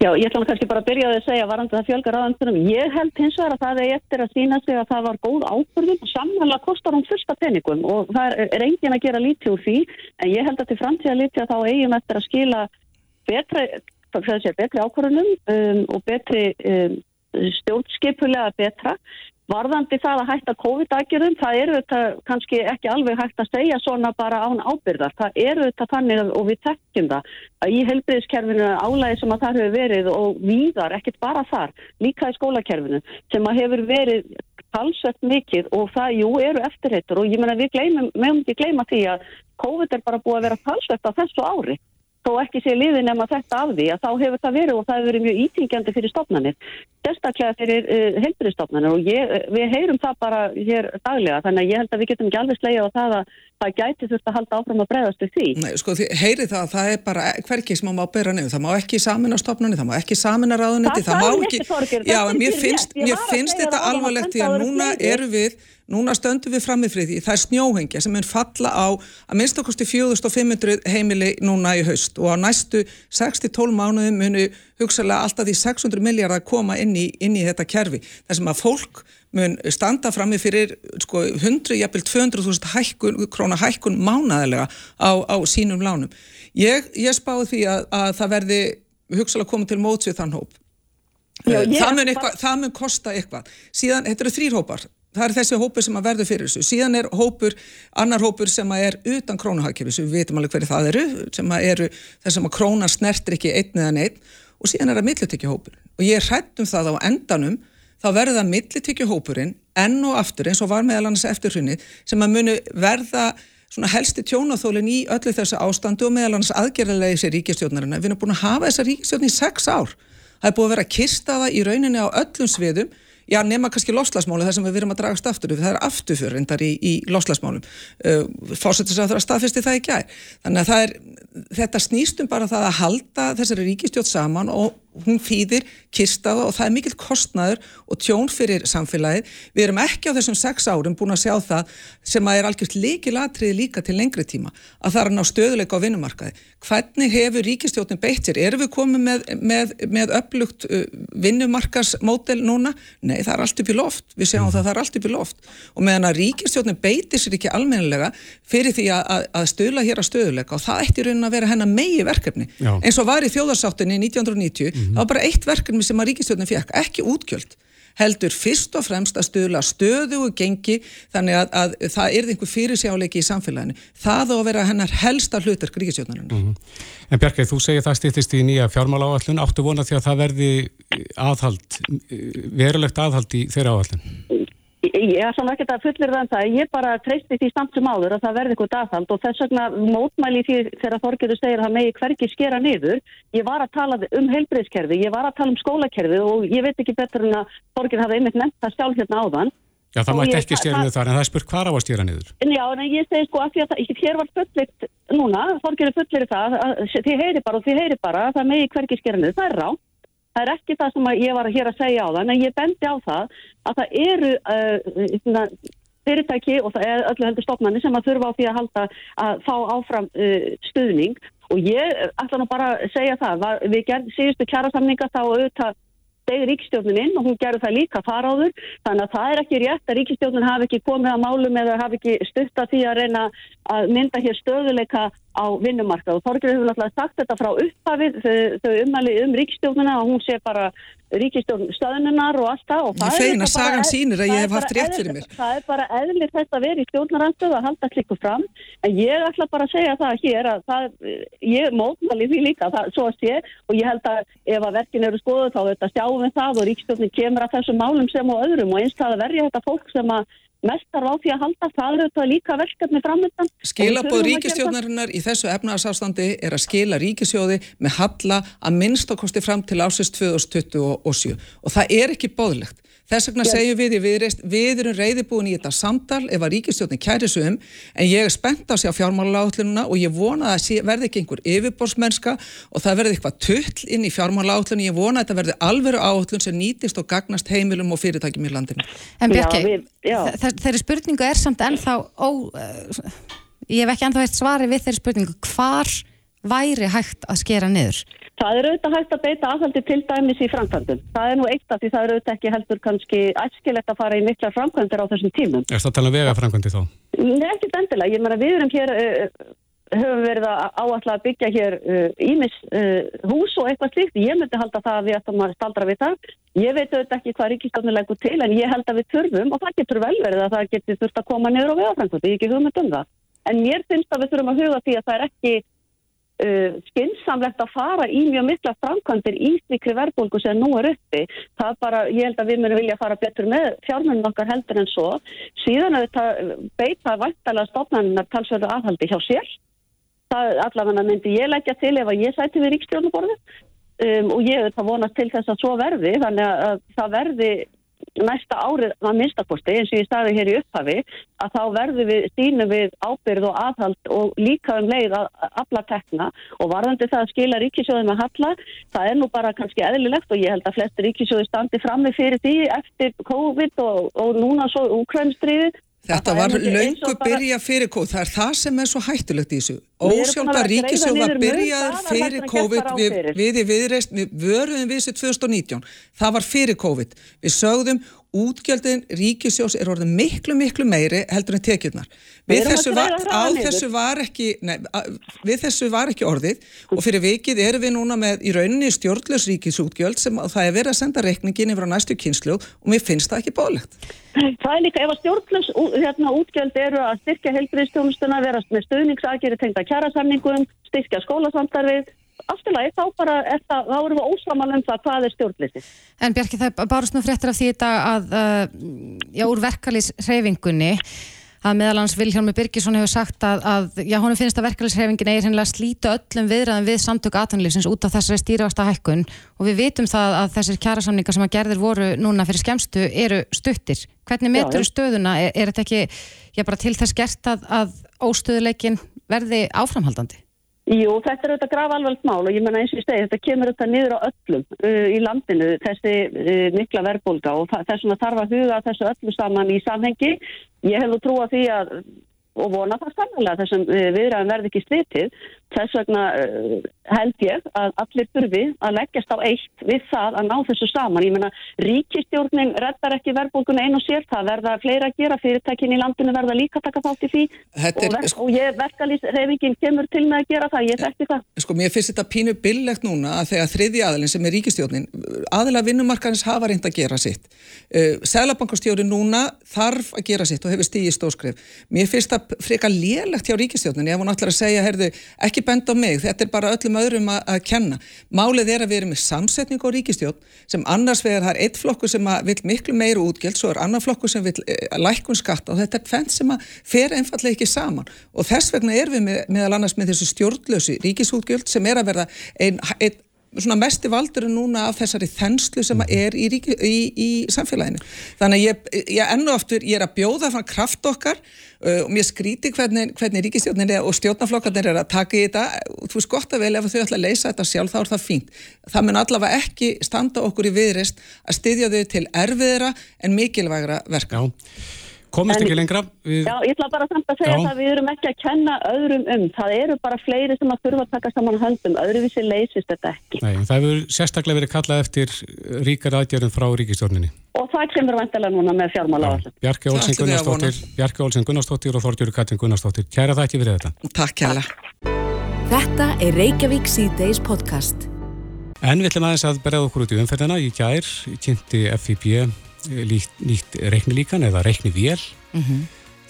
Já, ég ætla kannski bara að byrja að segja varandi það fjölgar aðansunum. Ég held hins vegar að það er eftir að sína sig að það var góð og samhæla kostar hún fyrsta peningum og það er, er engin að gera lítið úr því. En ég held að til framtíða lítið að þá eigum eftir að skila betri, betri ákvörðunum um, og betri um, stjórnskipulega betra Varðandi það að hætta COVID-aðgerðum, það eru þetta kannski ekki alveg hægt að segja svona bara án ábyrðar. Það eru þetta þannig og við tekjum það að í helbriðskerfinu álægi sem að það hefur verið og víðar, ekkert bara þar, líka í skólakerfinu sem að hefur verið talsvett mikið og það, jú, eru eftirreitur og ég menna við gleymum, meðum ekki gleyma því að COVID er bara búið að vera talsvett á þessu ári þó ekki sé liðin nema þetta af því að þá hefur það verið og það hefur verið mjög ítingjandi fyrir stofnanir, sérstaklega fyrir uh, eh, heilbyrðistofnanir og ég, við heyrum það bara hér daglega þannig að ég held að við getum ekki alveg slegið á það að það gæti þurft að halda áfram að bregðast við því. Nei, sko, heyri það að það er bara hverkið sem má bera nefn, það má ekki samin á stopnunni, það má ekki samin á ráðunetti, það, það má ekki, ekki já, mér finnst, mér finnst þetta alvarlegt því að núna eru við, núna stöndum við framifrið því, það er snjóhengja sem mun falla á að minnst okkurstu 4500 heimili núna í haust og á næstu 6-12 mánuðum munu hugsalega alltaf því 600 miljardar koma inn í, inn í þetta kerfi, sem að fólk mun standa frammi fyrir sko, 100, jafnvel 200.000 hækkun, króna hækkun mánæðilega á, á sínum lánum. Ég, ég spáði því að, að það verði hugsalega komið til móts við þann hóp. Já, eh, það, mun eitthva, það mun kosta eitthvað. Síðan, þetta eru þrýr hópar. Það er þessi hópur sem að verður fyrir þessu. Síðan er hópur, annar hópur sem að er utan krónahagkjöfis, við veitum alveg hverju það eru, sem að eru þess að króna snertir ekki einn eða neitt og síðan er það millitekki hópur. Og ég hrættum það á endanum þá verður það millitíkjuhópurinn enn og aftur eins og var meðal annars eftir hrunni sem að munu verða svona helsti tjónaþólinn í öllu þessu ástandu og meðal annars aðgerðarlega í sér ríkistjórnarina. Við erum búin að hafa þessa ríkistjórn í sex ár. Það er búin að vera að kista það í rauninni á öllum sviðum Já, nema kannski loslasmálu þar sem við verum að dragast aftur það er afturfjör reyndar í, í loslasmálum uh, fórsettis að það staðfesti það ekki að þannig að er, þetta snýstum bara það að halda þessari ríkistjótt saman og hún fýðir kistaða og það er mikill kostnaður og tjón fyrir samfélagið. Við erum ekki á þessum sex árum búin að sjá það sem að er algjört líkilatriði líka til lengri tíma að það er ná stöðuleika á vinnumarkaði. Hvernig hefur ríkistjóttin beitt sér? Erum við komið með, með, með upplugt uh, vinnumarkasmódel núna? Nei, það er allt upp í loft. Við sjáum það, það er allt upp í loft. Og meðan að ríkistjóttin beitir sér ekki almennilega fyrir því að, að, að stöðla hér að stöðuleika og það ætti raunin að vera hennar megi verkefni. Já. eins og var í þjóðarsáttinni 1990 mm -hmm. það var bara eitt verkefni sem að ríkistjórnum fekk, ekki útgjöld heldur fyrst og fremst að stöðla stöðu og gengi þannig að, að það er einhver fyrirsjáleiki í samfélaginu það á að vera hennar helsta hlutark ríkistjórnarinn mm -hmm. En Bjarkei, þú segir það stýttist í nýja fjármála áallun, áttu vona því að það verði aðhald verulegt aðhald í þeirra áallun Ég er svona ekkert að fullir það en það, ég bara treysti því samt sem áður að það verði eitthvað dagfald og þess vegna mótmæli því þegar Þorgerður segir að megi hverki skera niður. Ég var að tala um heilbreyðskerfi, ég var að tala um skólakerfi og ég veit ekki betur en að Þorgerður hafi einmitt nefnt það sjálf hérna áðan. Já, það mætti ekki stjera niður þar en það er spurt hvað á að stjera niður. Já, en ég segi sko að því að það, hér var fullitt núna, Þorgerður fullir það, þið heyri bara og þið heyri bara að það megi hverki skera niður, það er rá. Það er ekki það sem ég var hér að segja á það, en ég bendi á það að það eru uh, fyrirtæki og það er öllu heldur stofnarnir sem að þurfa á því að halda að fá áfram uh, stuðning. Og ég ætla nú bara að segja það, við gerðum síðustu kjærasamninga þá auðvitað stegið ríkistjónin inn og hún gerur það líka þar áður. Þannig að það er ekki rétt að ríkistjónin hafi ekki komið að málum eða hafi ekki stutta því að reyna að mynda hér stöðuleika á vinnumarkað. Og Þorgjörður hefur náttúrulega sagt þetta frá upphafið þau, þau umæli um ríkistjórnuna og hún sé bara ríkistjórn stöðnunar og allt það og það Ég feina sagan sínir að ég hef haft rétt fyrir mér. Það er bara eðlir þetta að vera í stjórnarandstöðu að halda klikku fram. En ég ætla bara að segja það hér að það, ég mótmæli því líka það, svo að sé og ég held að ef að verkin eru skoðu þá þetta sjáum við það og ríkistjórnin kemur að þessum málum sem og öðrum. Og eins það að verja þetta fólk sem að mestar á því að halda það eru þetta líka verkefni framöndan. Skilabóð ríkistjóðnarinnar í þessu efnarsástandi er að skila ríkisjóði með halla að minnst okkosti fram til ásins 2027 og það er ekki bóðlegt. Þess vegna yes. segjum við í viðreist, við erum reyðibúin í þetta samtal ef að ríkistjóðin kæri svo um, en ég er spennt á sig á fjármálaátlununa og ég vona að það verði ekki einhver yfirborsmennska og það verði eitthvað tull inn í fjármálaátlunum, ég vona að þetta verði alveru átlun sem nýtist og gagnast heimilum og fyrirtækjum í landinu. En Björki, þeirri spurningu er samt ennþá, ó, uh, ég hef ekki ennþá eitt svari við þeirri spurningu, hvar væri hægt að skera niður? Það er auðvitað hægt að beita aðhaldi til dæmis í framkvæmdum. Það er nú eitt af því það er auðvitað ekki heldur kannski æskilegt að fara í mikla framkvæmdir á þessum tímum. Er það að tala um vega framkvæmdi þá? Nei, ekki endilega. Ég meina við erum hér, uh, höfum verið að áallega að byggja hér ímis uh, uh, hús og eitthvað slíkt. Ég myndi halda það að við ættum að staldra við það. Ég veit auðvitað ekki hvað ríkistofnir leggur til en ég held að við þurfum og það getur vel verið að það getur þurft að koma niður á vegaframkvæmdi. Ég ekki hugmynd um það. En mér finnst að við þurfum að huga því að það er ekki Uh, skynnsamlegt að fara í mjög mikla framkvæmdir í slikri verðbólgu sem nú er uppi. Það er bara, ég held að við munum vilja fara betur með fjármennum okkar heldur en svo. Síðan að þetta beita vættalega stofnarnar talsverðu aðhaldi hjá sér. Það allavega myndi ég leggja til ef að ég sæti við ríkstjórnuborðu um, og ég hef þetta vonast til þess að svo verði þannig að það verði næsta árið að minnstakosti eins og ég staði hér í upphafi að þá verður við stínum við ábyrð og aðhald og líka um leið að afla tekna. Og varðandi það að skila ríkisjóði með halla, það er nú bara kannski eðlilegt og ég held að flesti ríkisjóði standi frammi fyrir því eftir COVID og, og núna svo úkrænstriðið Þetta var laungu byrja fyrir COVID, það er það sem er svo hættulegt í þessu. Ósjálfa ríkisjóð var byrjaður fyrir COVID, við, við í viðreist, við vöruðum við þessu 2019, það var fyrir COVID. Við sögðum útgjöldin ríkisjós er orðin miklu miklu meiri heldur en tekjurnar. Við þessu, var, þessu var ekki nei, við þessu var ekki orðið og fyrir vikið erum við núna með í rauninni stjórnlaus ríkisútgjöld sem það er verið að senda rekningin yfir á næstu kynslu og mér finnst það ekki bólegt Það er líka ef að stjórnlaus hérna, útgjöld eru að styrkja heilbriðstjónustuna vera með stöðningsageri tengda kjærasamningum styrkja skólasamtarfið afturlega, þá bara er það, þá erum við ósamal um það hvað er stjórnlisti. En Bjarki, það er bara svona fréttir af því þetta að, uh, já, úr verkalýsreifingunni, að meðalans Vilhelmi Birgisson hefur sagt að, að já, honum finnst að verkalýsreifingin er hennilega að slíta öllum viðræðum við samtök aðtunlífsins út af þessari stýrivasta hækkun og við vitum það að þessir kjærasamningar sem að gerðir voru núna fyrir skemstu eru stuttir. Hvernig metur stöðuna? Er, er þetta ekki, já, bara til þess gert að, að óstöðuleikin verði áframhaldandi? Jú, þetta er auðvitað graf alveg mál og ég menna eins og ég stegi, þetta kemur auðvitað niður á öllum uh, í landinu, þessi uh, mikla verðbólga og þess vegna þarf að huga þessu öllu saman í samhengi. Ég hef þú trú að því að og vona það sannlega þessum uh, viðræðum verði ekki slitið. Þess vegna uh, held ég að allir burfi að leggjast á eitt við það að ná þessu saman. Ég menna, ríkistjórnin reddar ekki verðbólgun einu og sér, það verða fleira að gera, fyrirtækin í landinu verða líka að taka þátt í því og, ver sko, og ég verkalýsreyfingin kemur til með að gera það, ég þekki það. Sko, mér finnst þetta pínu billegt núna að þegar þriði aðilin sem er ríkistjórnin, aðila vinnumarkanins hafa reynd að gera sitt. Uh, Sælabankastjóri núna þarf að gera sitt og hefur stíði ekki benda á mig, þetta er bara öllum öðrum að, að kenna. Málið er að við erum með samsetning á ríkistjón sem annars vegar það er eitt flokku sem vil miklu meira útgjöld, svo er annar flokku sem vil eh, lækkun skatta og þetta er fenn sem að fer einfallega ekki saman og þess vegna er við með, meðal annars með þessu stjórnlösi ríkisútgjöld sem er að verða einn ein, svona mesti valdur núna af þessari þenslu sem er í, ríki, í, í samfélaginu. Þannig að ég, ég ennu aftur, ég er að bjóða fann kraft okkar uh, og mér skríti hvernig, hvernig ríkistjórnir og stjórnaflokkarnir er að taka í þetta þú veist gott að vel ef þau ætla að leysa þetta sjálf þá er það fínt. Það mun allavega ekki standa okkur í viðrist að styðja þau til erfiðra en mikilvægra verka. Já. Komist ekki lengra? Við... Já, ég ætla bara samt að segja Já. það að við erum ekki að kenna öðrum um. Það eru bara fleiri sem að þurfa að taka saman höndum. Öðruvísi leysist þetta ekki. Nei, það hefur sérstaklega verið kallað eftir ríkar aðgjörðum frá ríkistjórninni. Og það kemur vantilega núna með fjármála. Bjarki Olsen Gunnarsdóttir, Bjarki Olsen Gunnarsdóttir og Þorgjörgur Katrin Gunnarsdóttir. Kæra það ekki fyrir þetta. Takk kæra. Þetta er Reykjavík C-Days podcast. En við ætlum aðeins að berða okkur út í umferðina. Í gær kynnti FIB nýtt reiknilíkan eða reiknivél. Mm -hmm.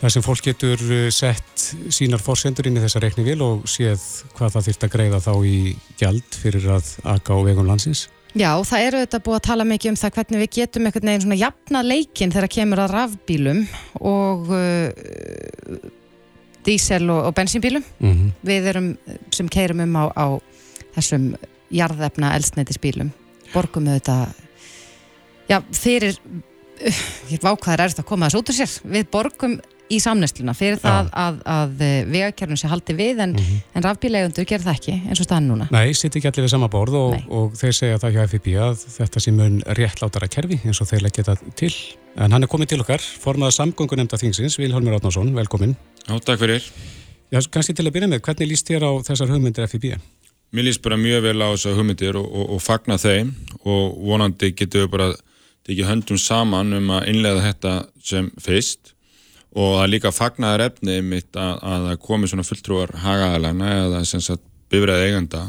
Það sem fólk getur uh, sett sínar fórsendur inn í þessa reiknivél og séð hvað það þurft að greiða þá í gjald fyrir að aga á vegum landsins. Já, það eru þetta búið að tala mikið um það hvernig við getum einhvern veginn svona jafna leikin þegar kemur að rafbílum og uh, dísel og, og bensínbílum. Mm -hmm. Við erum sem keirum um á, á þessum jarðefna elsneitisbílum. Borgum við þetta, já, fyrir, uh, ég vákvæðar er þetta að koma þessu út úr sér. Við borgum í samnestluna fyrir Já. það að, að vegakerfum sé haldi við en, mm -hmm. en rafbílegundur ger það ekki eins og staðan núna. Nei, sitt ekki allir við sama borð og, og þeir segja það hjá FIB að þetta sé mun réttlátara kerfi eins og þeir leggja þetta til. En hann er komið til okkar, formaða samgöngunemnda þingsins, Vilhelmur Átnarsson, velkomin. Já, takk fyrir. Já, kannski til að byrja með, hvernig líst þér á þessar hugmyndir FIB? Mér líst bara mjög vel á þessar hugmyndir og, og, og fagna þeim og vonandi getum við bara tekið höndum saman um að innlega þetta sem fyrst. Og er líka fagnaðar efni mitt að, að komi svona fulltrúar hagaðalana eða sem sagt bifræði eiganda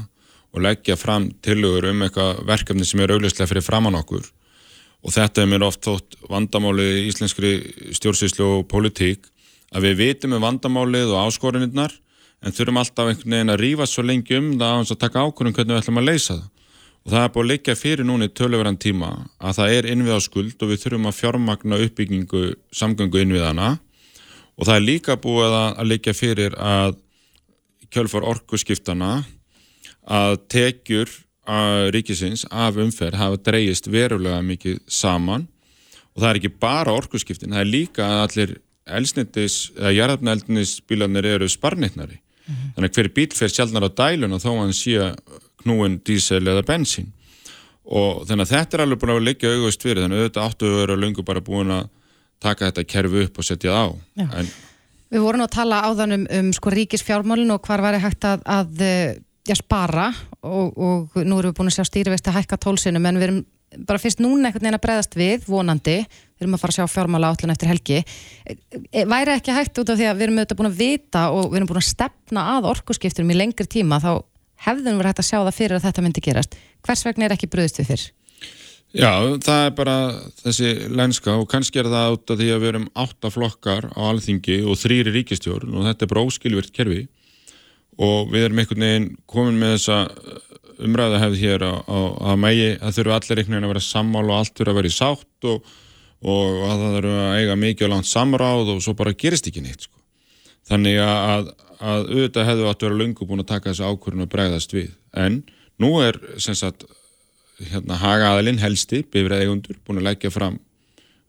og leggja fram tilugur um eitthvað verkefni sem er auglustlega fyrir framann okkur. Og þetta er mér oft þótt vandamáli í íslenskri stjórnsýslu og politík að við vitum um vandamálið og áskorinirnar en þurfum alltaf einhvern veginn að rýfa svo lengi um það að taka ákvörðum hvernig við ætlum að leysa það og það er búin að leggja fyrir núni töluverðan tíma að það er innviðaskuld og við þurfum að fjármagna uppbyggingu samgöngu innviðana og það er líka búið að, að leikja fyrir að kjölfar orkuskiptana að tekjur að ríkisins af umferð hafa dreyist verulega mikið saman. Og það er ekki bara orkuskiptin, það er líka að allir elsnittis, eða jarðarnaeldnis bílanir eru sparnitnari mm -hmm. þannig að hver bíl fer sjálfnar á dælun og þó hann sé knúin dísel eða bensín. Og þannig að þetta er alveg búin að leggja auðvist fyrir þannig að auðvitað áttu að vera lungu bara búin að taka þetta kerfi upp og setja það á. En, Við vorum að tala áðan um, um sko, ríkisfjármálin og hvar var það hægt að, að já, spara og, og nú erum við búin að sjá stýrivist að hækka tólsinu menn við erum bara fyrst núna einhvern veginn að breyðast við vonandi, við erum að fara að sjá fjármála átlun eftir helgi. E, e, væri ekki hægt út af því að við erum auðvitað búin að vita og við erum búin að stefna að orkuskiptunum í lengri tíma þá hefðum við hægt að sjá það fyrir að þetta myndi gerast hvers vegna er ekki bröðst við fyrr? Já, það er bara þessi lenska og kannski er það út af því að við erum átta flokkar á alþingi og þrýri ríkistjórn og þetta er bara óskilvirt kerfi og við erum einhvern veginn komin með þessa umræða hefð hér að mægi að þurfu allir einhvern veginn að vera sammál og allt þurfu að vera í sátt og, og að það þurfu að eiga mikið og langt samráð og svo bara gerist ekki neitt sko. þannig að, að auðvitað hefðu átt að vera lungu búin að taka þessu ákvörðun og bregðast við en nú er sem sagt hérna, hagaðalinn helsti, bifræðigundur, búin að leggja fram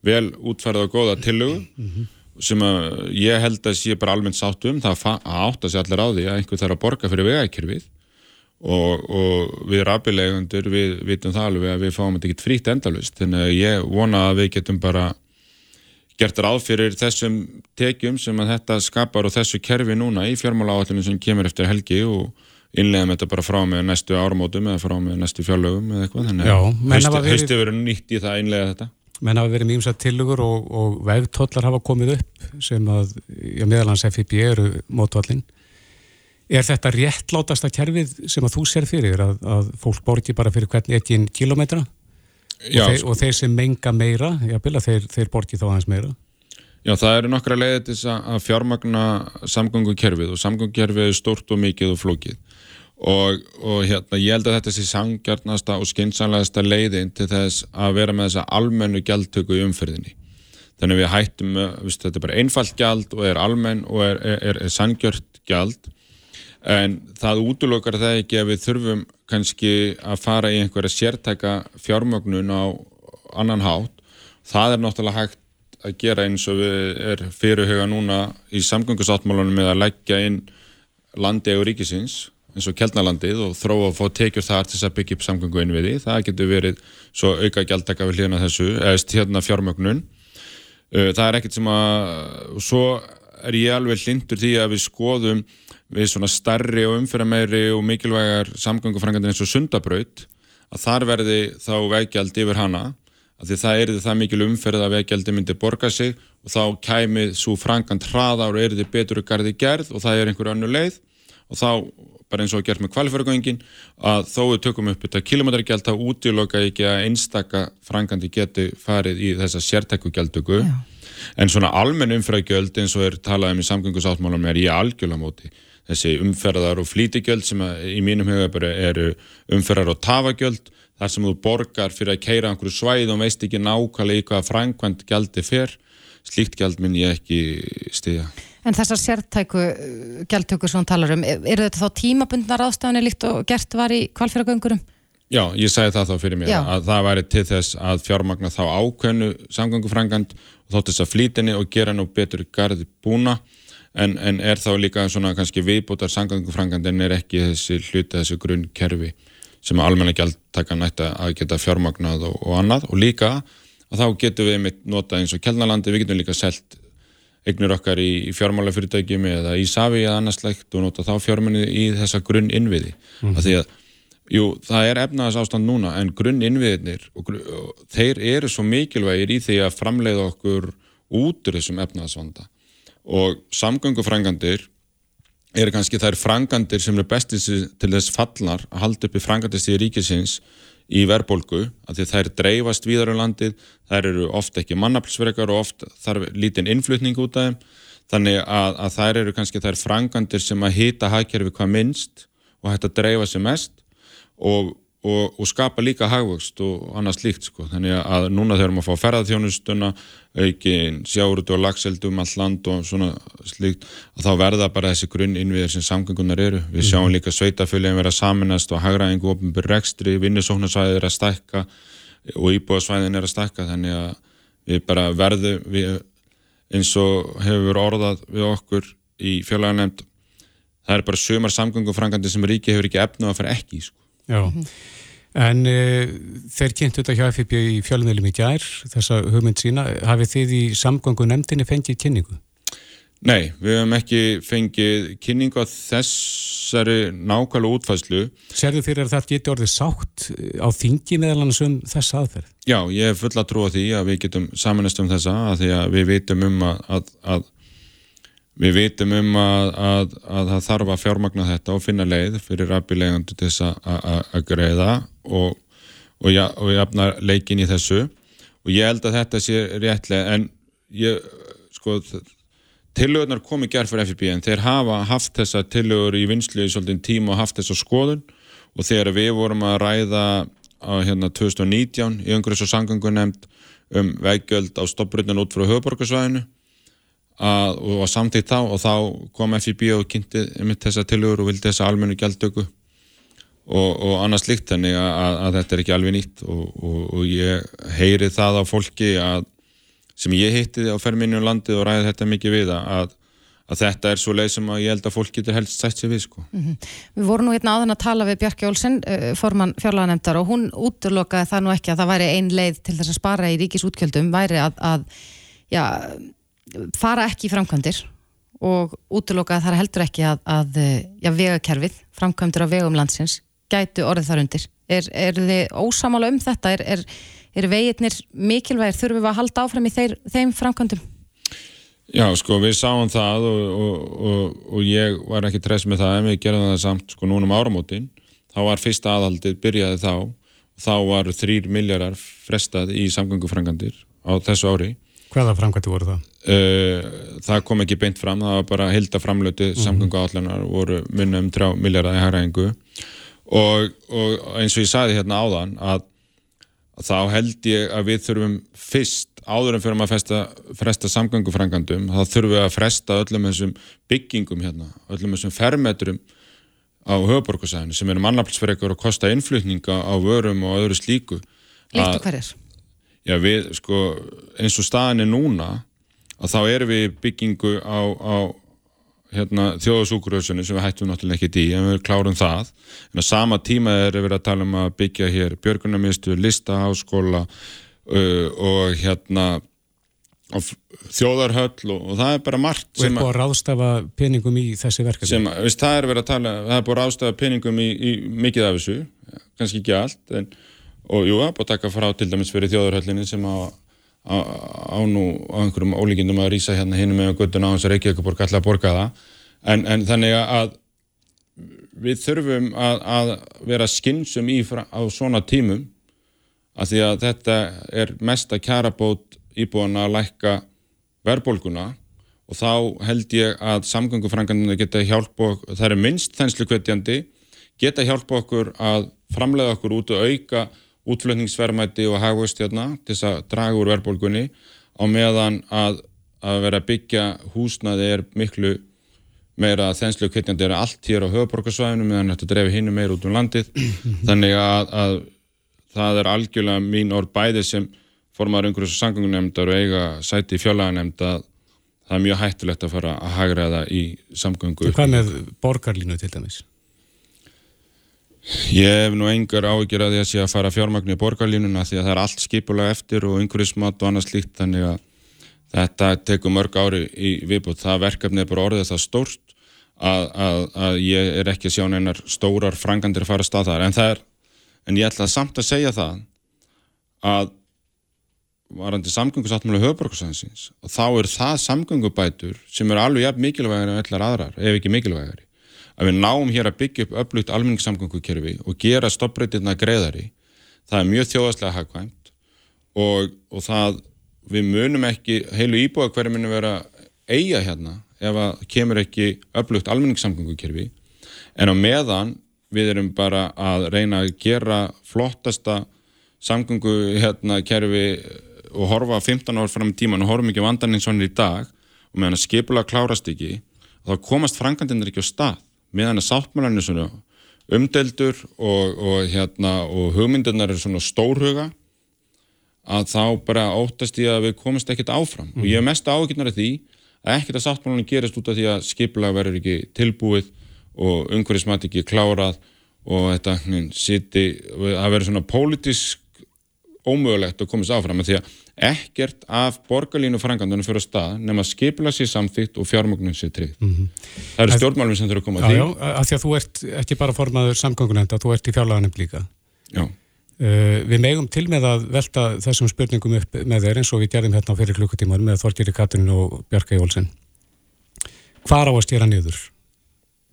vel útferða og góða tillögu mm -hmm. sem að ég held að sé bara almennt sátt um, það átt að sé allir á því að einhver þarf að borga fyrir vegækjörfið og, og við rafilegundur, við vitum það alveg að við fáum þetta ekkert frítt endalust, þannig að ég vona að við getum bara gert ráð fyrir þessum tekjum sem að þetta skapar og þessu kerfi núna í fjármála áallinu sem kemur eftir helgi og innlega þetta bara frá með næstu ármótum eða frá með næstu fjárlögum eða eitthvað þannig að hausti verið nýtt í það innlega þetta. Menn hafa verið mjög tillugur og, og vegtóllar hafa komið upp sem að já, meðalans FIB eru mótvallin er þetta réttlátasta kerfið sem að þú sér fyrir að, að fólk borgi bara fyrir hvern ekkin kilometra já, og, þeir, sko. og þeir sem menga meira já, þeir, þeir borgi þá aðeins meira Já, það eru nokkra leiðið til að fjármagna samgöngukerfið og samgöngukerfið er stort og mikið og flókið og, og hérna, ég held að þetta sé sangjarnasta og skynnsanlegasta leiðin til þess að vera með þessa almennu gjaldtöku í umferðinni. Þannig við hættum, viðst, þetta er bara einfalt gjald og er almenn og er, er, er sangjört gjald en það útlökar það ekki að við þurfum kannski að fara í einhverja sértæka fjármögnun á annan hátt. Það er náttúrulega hægt að gera eins og við er fyrirhuga núna í samgöngusáttmálunum með að leggja inn landi og ríkisins eins og Kjeldnalandið og þróa að fá tekjur þar til þess að byggja upp samgöngu innviði. Það getur verið svo auka gjaldtaka við hlýðina þessu, eða hérna fjármögnun. Uh, það er ekkert sem að, svo er ég alveg hlindur því að við skoðum við svona starri og umfyrirmeiri og mikilvægar samgöngufrangandir eins og sundabraut, að þar verði þá veggjald yfir hana, að því það er það mikil umferð að veggjaldi myndi borga sig og þá kæmi svo frangand hraðar og er þið betur og gardi gerð og það er einhver annu leið. Og þá bara eins og gert með kvalifæragöngin að þó við tökum upp þetta kilometrargjald þá útiloka ekki að einstaka frangandi geti farið í þessa sértæku gjaldöku en svona almenn umfæragjöld eins og er talað um í samgöngusáttmálum er ég algjörlega móti þessi umferðar og flítigjöld sem í mínum huga eru umferðar og tafagjöld þar sem þú borgar fyrir að keira einhverju svæð og veist ekki nákvæmlega í hvaða frangvænt gjaldi fer slíkt gjald minn ég ekki stiga En þessar sértæku uh, gjaldtökur sem hún talar um, eru þetta þá tímabundnar ástafanir líkt og gert var í kvalfjöragöngurum? Já, ég sagði það þá fyrir mér Já. að það væri til þess að fjármagna þá ákveðnu samgöngufrangand og þótt þess að flýtinni og gera nú betur gardi búna en, en er þá líka svona kannski viðbútar samgöngufrangand en er ekki þessi hluti þessi grunnkerfi sem almenna gjaldtaka nætti að geta fjármagnað og, og annað. Og líka að þá getum við mitt nota eins og Kjellnalandi, við getum líka selt eignur okkar í fjármálafyrirtækjum eða í Savi eða annarslegt og nota þá fjármenni í þessa grunn innviði mm af því að, jú, það er efnaðas ástand núna en grunn innviðinir og, og þeir eru svo mikilvægir í því að framleiða okkur út úr þessum efnaðasvanda og samgöngufrangandir eru kannski þær frangandir sem eru bestið til þess fallar að halda upp í frangandisti í ríkisins í verbolgu, af því þær dreifast víðar um landið, þær eru ofta ekki mannaflsverkar og ofta þarf lítinn innflutning út af þeim, þannig að, að þær eru kannski þær frangandir sem að hýta hagkerfi hvað minnst og hægt að dreifa sér mest. Og og, og skapa líka hagvöxt og annað slíkt sko. Þannig að núna þegar maður fá ferðarþjónustuna, aukin sjárutu og lagseldum all land og svona slíkt, að þá verða bara þessi grunn innviðir sem samgöngunar eru. Við sjáum mhm. líka sveitafölgin vera saminast og hagraðingu ofnbjörn rekstri, vinnusóknarsvæðið er að stækka og íbúðasvæðin er að stækka þannig að við bara verðum við, eins og hefur orðað við okkur í fjölaðanemnd það er bara sömar samgöngufrangandi sem ríki hefur ekki efnu að fara ekki sko. Já, en e, þeir kynntu þetta hjá FIB í fjölumilum í gær, þessa hugmynd sína, hafið þið í samgangu nefndinni fengið kynningu? Nei, við hefum ekki fengið kynningu á þessari nákvæmlega útfæslu. Serðu fyrir að það geti orðið sátt á þingi meðal annars um þessa aðferð? Já, ég er full að trúa því að við getum samanast um þessa að því að við veitum um að, að, að Við vitum um að, að, að það þarf að fjármagna þetta og finna leið fyrir rafbilegandu til þess að greiða og, og, ja, og jafna leikin í þessu. Og ég held að þetta sé réttlega en ég, sko, tillögurnar komi gerð fyrir FIB en þeir hafa haft þessa tillögur í vinslu í svolítinn tíma og haft þessa skoðun. Og þegar við vorum að ræða á hérna 2019 í umhverfis og sangangu nefnd um veggjöld á stopprunnan út frá höfuborgarsvæðinu að, og samtíkt þá og þá kom FIB og kynnti um þessa tilögur og vildi þessa almennu gjaldtöku og, og annars líkt þannig að, að þetta er ekki alveg nýtt og, og, og ég heyri það á fólki að, sem ég hitti á ferminni um landið og ræði þetta mikið við að að þetta er svo leið sem að ég held að fólk getur helst sætt sér við sko. Mm -hmm. Við vorum nú hérna áðan að tala við Björki Olsen uh, formann fjárlaganefndar og hún útlokaði það nú ekki að það væri ein leið til þess að spara í ríkisútkjöldum væri að, að já, fara ekki í framkvæmdir og útloka þar heldur ekki að, að já, vegakerfið, framkvæmdir á vegum landsins, gætu orðið þar undir. Er, er þið ósamála um þetta? Er, er, er veginnir mikilvægir? Þurfum við að halda áfram í þeir, þeim framkvæmdum? Já, sko, við sáum það og, og, og, og ég var ekki trefst með það en við gerðum það samt, sko, núnum áramótin þá var fyrsta aðhaldið, byrjaði þá þá var þrýr miljardar frestað í samgöngufrangandir á þessu ári Hvaða framkvæmdi voru það? Uh, það kom ekki beint fram, það var bara hildaframlötu mm -hmm. samgöngu allarnar voru minna um 3 miljardar í hæraðingu og, og eins og ég sagði hérna áðan að, að þá held ég að við þurfum fyrst áður en fyrir að fresta, fresta samgöngufrangandum, þá þurfum við að fresta öllum þessum byggingum hérna, öllum þessum fermetrum á höfuborgarsæðinu sem eru mannaflsverkar og kosta innflutninga á vörum og öðru slíku. Líkt og hverjir? Já, við, sko, eins og staðin er núna að þá erum við byggingu á, á hérna, þjóðasúkuröðsunni sem við hættum náttúrulega ekki í, en við klárum það. En á sama tíma er við að tala um að byggja hér björgunarmistu, listaháskóla uh, og hérna þjóðarhöll og, og það er bara margt og er búið að ráðstafa peningum í þessi verkefni sem, veist, það er verið að tala, það er búið að ráðstafa peningum í, í mikið af þessu kannski ekki allt en og jú, búið að taka frá til dæmis fyrir þjóðurhöllinni sem á, á, á nú á einhverjum ólíkindum að rýsa hérna hinn með göttuna á hans Reykjavík borg alltaf að borga það. En, en þannig að við þurfum að, að vera skinnsum í á svona tímum að því að þetta er mesta kjarabót íbúin að lækka verðbólguna og þá held ég að samgöngufrangarnir geta hjálpa okkur, það er minnst þenslu kvetjandi, geta hjálpa okkur að framlega okkur út og auka útflutningsverðmætti og hagvöst hérna til þess að draga úr verðbólgunni á meðan að, að vera að byggja húsnaði er miklu meira þenslu kvetjandi er allt hér á höfuborgarsvæðinu meðan þetta drefi hinnu meira út um landið þannig að, að það er algjörlega mín orð bæði sem formar umhverjus og samgöngunemndar og eiga sæti í fjölaganemnd að það er mjög hættulegt að fara að hagra það í samgöngu. Hvað með borgarlínu til dæmis? Ég hef nú engar áhyggjur að því að sé að fara fjármagnu í borgarlínuna því að það er allt skipulega eftir og umhverjusmat og annað slíkt þannig að þetta tekur mörg ári í viðbútt. Það verkefni er bara orðið það stórt að, að, að ég er ekki sjá neinar stórar frangandir að fara að stað þar en það er en ég ætla samt að segja það að varandi samgöngusáttmála höfbrukarsæðinsins og þá er það samgöngubætur sem eru alveg jafn mikilvægari en allar aðrar, ef ekki mikilvægari að við náum hér að byggja upp öflugt almenningssamgöngukerfi og gera stoppbreytirna greiðari, það er mjög þjóðaslega hagkvæmt og, og það, við munum ekki heilu íbúa hverju munum vera eiga hérna ef að kemur ekki öflugt almenningssamgöngukerfi. En á meðan við erum bara að reyna að gera flottasta samgöngu hérna kerfi og horfa 15 ár fram í tíman og horfum ekki vandan eins og hann í dag og meðan að skipula klárast ekki þá komast frangandinnir ekki á stað meðan að sáttmælan er svona umdeldur og, og, hérna, og hugmyndirnar er svona stórhuga að þá bara óttast ég að við komast ekkert áfram mm. og ég er mest ágjörnar af því að ekkert að sáttmælan gerist út af því að skipula verður ekki tilbúið og umhverfismat ekki klárað og þetta siti, að vera svona pólitísk ómögulegt að komast áfram því að ekkert af borgarlínu frangandunum fyrir að stað nema skipla sér samþýtt og fjármögnum sér trygg mm -hmm. það eru stjórnmálum sem þurfa að koma já, því Já, að því að þú ert ekki bara formaður samgöngunenda, þú ert í fjárlaganum líka Já uh, Við megum til með að velta þessum spurningum upp með þeir eins og við gerðum hérna fyrir klukkutímar með Þorgeri Katrin og Björka Jólsen Hvar á að stýra niður?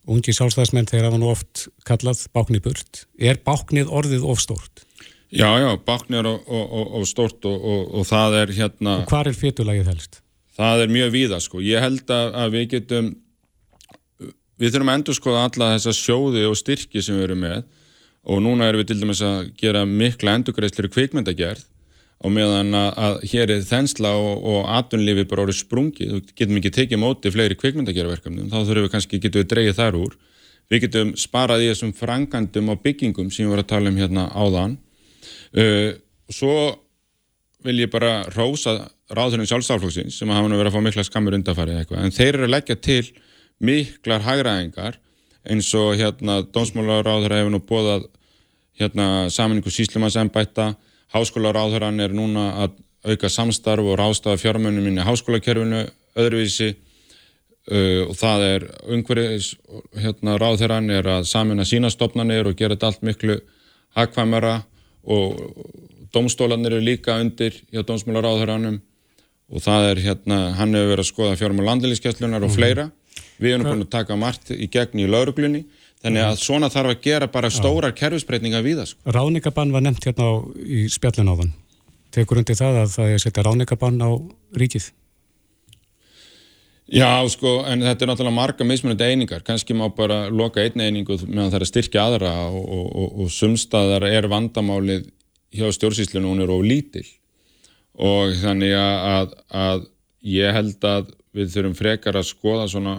ungi sjálfstæðismenn þegar var nú oft kallað báknið burt. Er báknið orðið ofstórt? Já, já, er ofstórt og, og, og það er hérna... Og hvað er fytulagið helst? Það er mjög víða, sko. Ég held að við getum... Við þurfum að endur skoða alla þessa sjóði og styrki sem við erum með. Og núna erum við til dæmis að gera mikla endurgreifslir kvikmyndagerð. Og meðan að, að hér er þensla og, og atunlifi bara orðið sprungið, þú getum ekki tekið móti fleiri kvikmyndagerverkefnum, þá þurfum við kannski, getum við dreyið þar úr, við getum sparað í þessum frangandum á byggingum sem við vorum að tala um hérna áðan uh, svo vil ég bara rósa ráðurinn sjálfstaflóksins sem hafa nú verið að fá mikla skammur undarfarið eitthvað, en þeir eru að leggja til miklar hagraðingar eins og hérna Dómsmálaráður hefur nú bóðað hérna saminningu síslumansembætta Háskólar áþurann er núna að auka samstarf og rástafa fjármönum inn í háskólakerfinu öðruvísi. Uh, og það er umhverjus hérna, ráðherran er að samina sína stopnarnir og gera þetta allt miklu hagkvæmara og domstólanir eru líka undir hjá dómsmálaráðherranum og það er hérna, hann hefur verið að skoða fjármál landilískjastlunar og mhm. fleira. Við erum búin að taka margt í gegn í lauruglunni Þannig að svona þarf að gera bara stórar kerfisbreytinga við það. Sko. Ráningabann var nefnt hérna á, í spjallin á þann. Tekur undir það að það er að setja ráningabann á ríkið? Já, sko, en þetta er náttúrulega marga mismunandi einingar. Kanski má bara loka einn einingu meðan það er að styrkja aðra og, og, og, og sumstaðar er vandamálið hjá stjórnsýslunum hún er of lítil. Og þannig að, að ég held að við þurfum frekar að skoða svona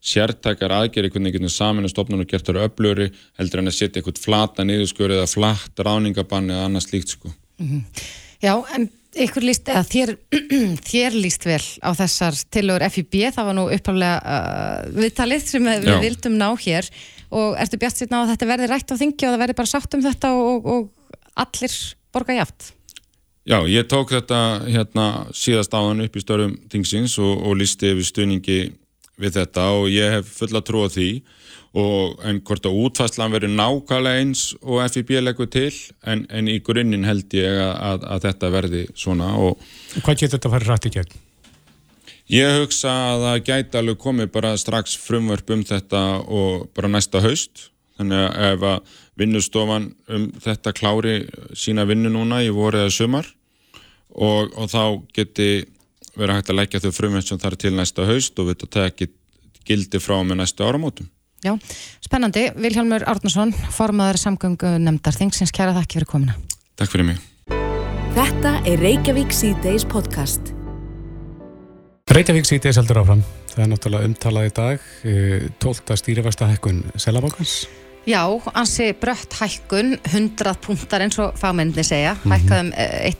sértækar aðgeri hvernig getur saminu stofnun og gert þar öflöri heldur en að setja eitthvað flata niðurskur eða flatt ráningabann eða annað slíkt sko. Mm -hmm. Já, en ykkur líst, eða þér, þér líst vel á þessar tilögur FIB, það var nú uppáflega uh, viðtalið sem við Já. vildum ná hér og ertu bjart sérna á að þetta verði rætt á þingi og það verði bara sátt um þetta og, og allir borga játt? Já, ég tók þetta hérna síðast áðan upp í störum þingsins og, og lísti yfir stuðningi við þetta og ég hef fulla trú á því og en hvort að útfæslan verður nákvæmlega eins og FIB leggur til en, en í grunninn held ég að, að, að þetta verði svona og Hvað getur þetta að fara rætt í gegn? Ég hugsa að það gæti alveg komið bara strax frumvörp um þetta og bara næsta haust þannig að ef að vinnustofan um þetta klári sína vinnu núna í voru eða sumar og, og þá geti verið hægt að leggja þau frumvörp sem þarf til næsta haust og við þetta ekki gildi frá með næsta áramótum. Já, spennandi. Vilhelmur Árnason, formadur samgöngu nefndar þingsins, kæra þakki fyrir komina. Takk fyrir mig. Þetta er Reykjavík C-Days podcast. Reykjavík sítið seldur áfram. Það er náttúrulega umtalað í dag, 12. stýrifæsta hækkun Selabokans. Já, ansi brött hækkun, 100 punktar eins og fagmenninni segja, mm -hmm. hækkaðum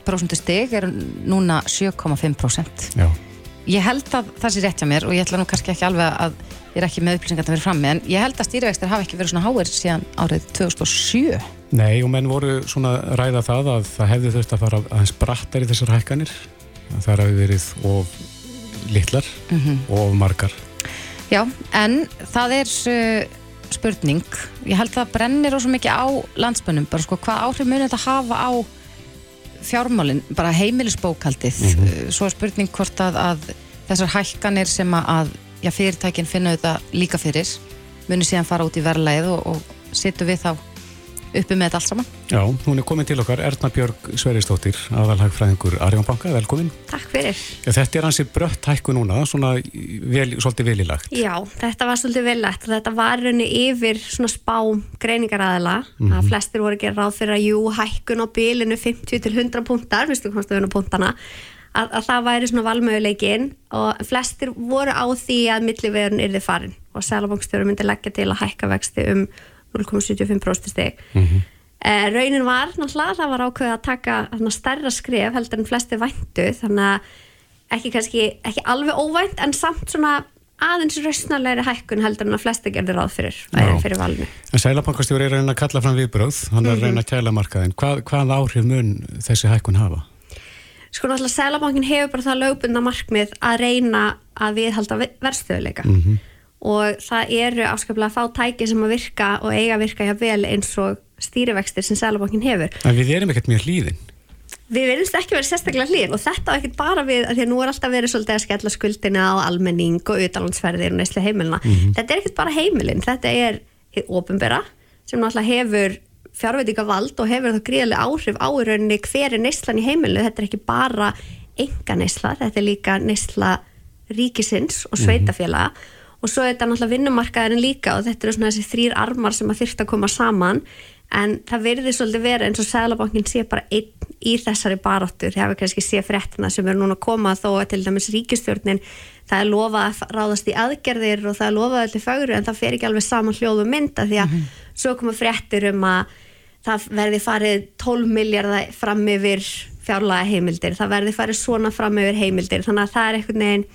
1% stig, er núna 7,5%. Já. Ég held að það sé rétt hjá mér og ég ætla nú kannski ekki alveg að ég er ekki með upplýsingar að vera frammi, en ég held að stýrivextir hafi ekki verið svona háir síðan árið 2007. Nei, og menn voru svona ræða það að það hefði þurft að fara aðeins brattar í þessar hækkanir. Það hafi verið of litlar mm -hmm. og margar Já, en það er uh, spurning, ég held að það brennir ósvo mikið á landsbönnum bara sko, hvað áhrif munir þetta hafa á fjármálinn, bara heimilisbókaldið mm -hmm. svo er spurning hvort að, að þessar hækkanir sem að já, fyrirtækinn finna þetta líka fyrir munir síðan fara út í verðlæð og, og sittu við þá uppi með þetta allt saman. Já, hún er komin til okkar Erna Björg Sveristóttir, aðalhagfræðingur Arjónbanka, velkomin. Takk fyrir. Já, þetta er hansi brött hækku núna, svona vel, svolítið velilagt. Já, þetta var svolítið velilagt og þetta var raunni yfir svona spá greiningaræðila, mm -hmm. að flestir voru að gera ráð fyrir að jú, hækkun á bílinu 50 til 100 puntar, viðstu komstu við á puntana, að, að það væri svona valmöguleikin og flestir voru á því að millivegun yrði farin og Sælabankstjóru myndi leggja til að hækka vexti um 0,75% steg mm -hmm. eh, raunin var náttúrulega það var ákveð að taka stærra skref heldur en flesti væntu þannig að ekki kannski ekki alveg óvænt en samt svona aðeins rausnarlegri hækkun heldur en að flesti gerði ráð fyrir, fyrir valinu. En Sælabankastjóri er að reyna að kalla fram viðbröð hann er að reyna að kæla markaðin hvað, hvað áhrif mun þessi hækkun hafa? Sko náttúrulega Sælabankin hefur bara það lögbundna markmið að reyna að viðhalda verðstöðuleika mm -hmm og það eru afskaplega fá tæki sem að virka og eiga að virka hjá vel eins og stýrivextir sem Sælabankin hefur. En við erum ekkert mjög hlýðin. Við verðumst ekki verið sérstaklega hlýðin og þetta er ekkert bara við, því að nú er alltaf verið svolítið að skella skuldina á almenning og utanlandsferðir og neysli heimilina. Mm -hmm. Þetta er ekkert bara heimilin, þetta er ofinbera sem náttúrulega hefur fjárveitinga vald og hefur það gríðarlega áhrif á í rauninni hver er neyslan í heimilinu. Þetta er ekki bara enga neysla, þetta er líka neysla ríkisins og mhm. sveitafélaga mm -hmm og svo er þetta náttúrulega vinnumarkaðarinn líka og þetta eru svona þessi þrýr armar sem að þyrta að koma saman en það verður svolítið verið eins og Sælabankin sé bara einn í þessari baráttu þegar við kannski sé fréttina sem er núna að koma þó að til dæmis ríkistjórnin það er lofað að ráðast í aðgerðir og það er lofað allir fagru en það fer ekki alveg saman hljóðu mynda því að mm -hmm. Svo koma fréttir um að það verði farið 12 miljardar fram yfir fjárlega heimildir, það verði farið svona fram yfir heimildir. Þannig að það er einhvern veginn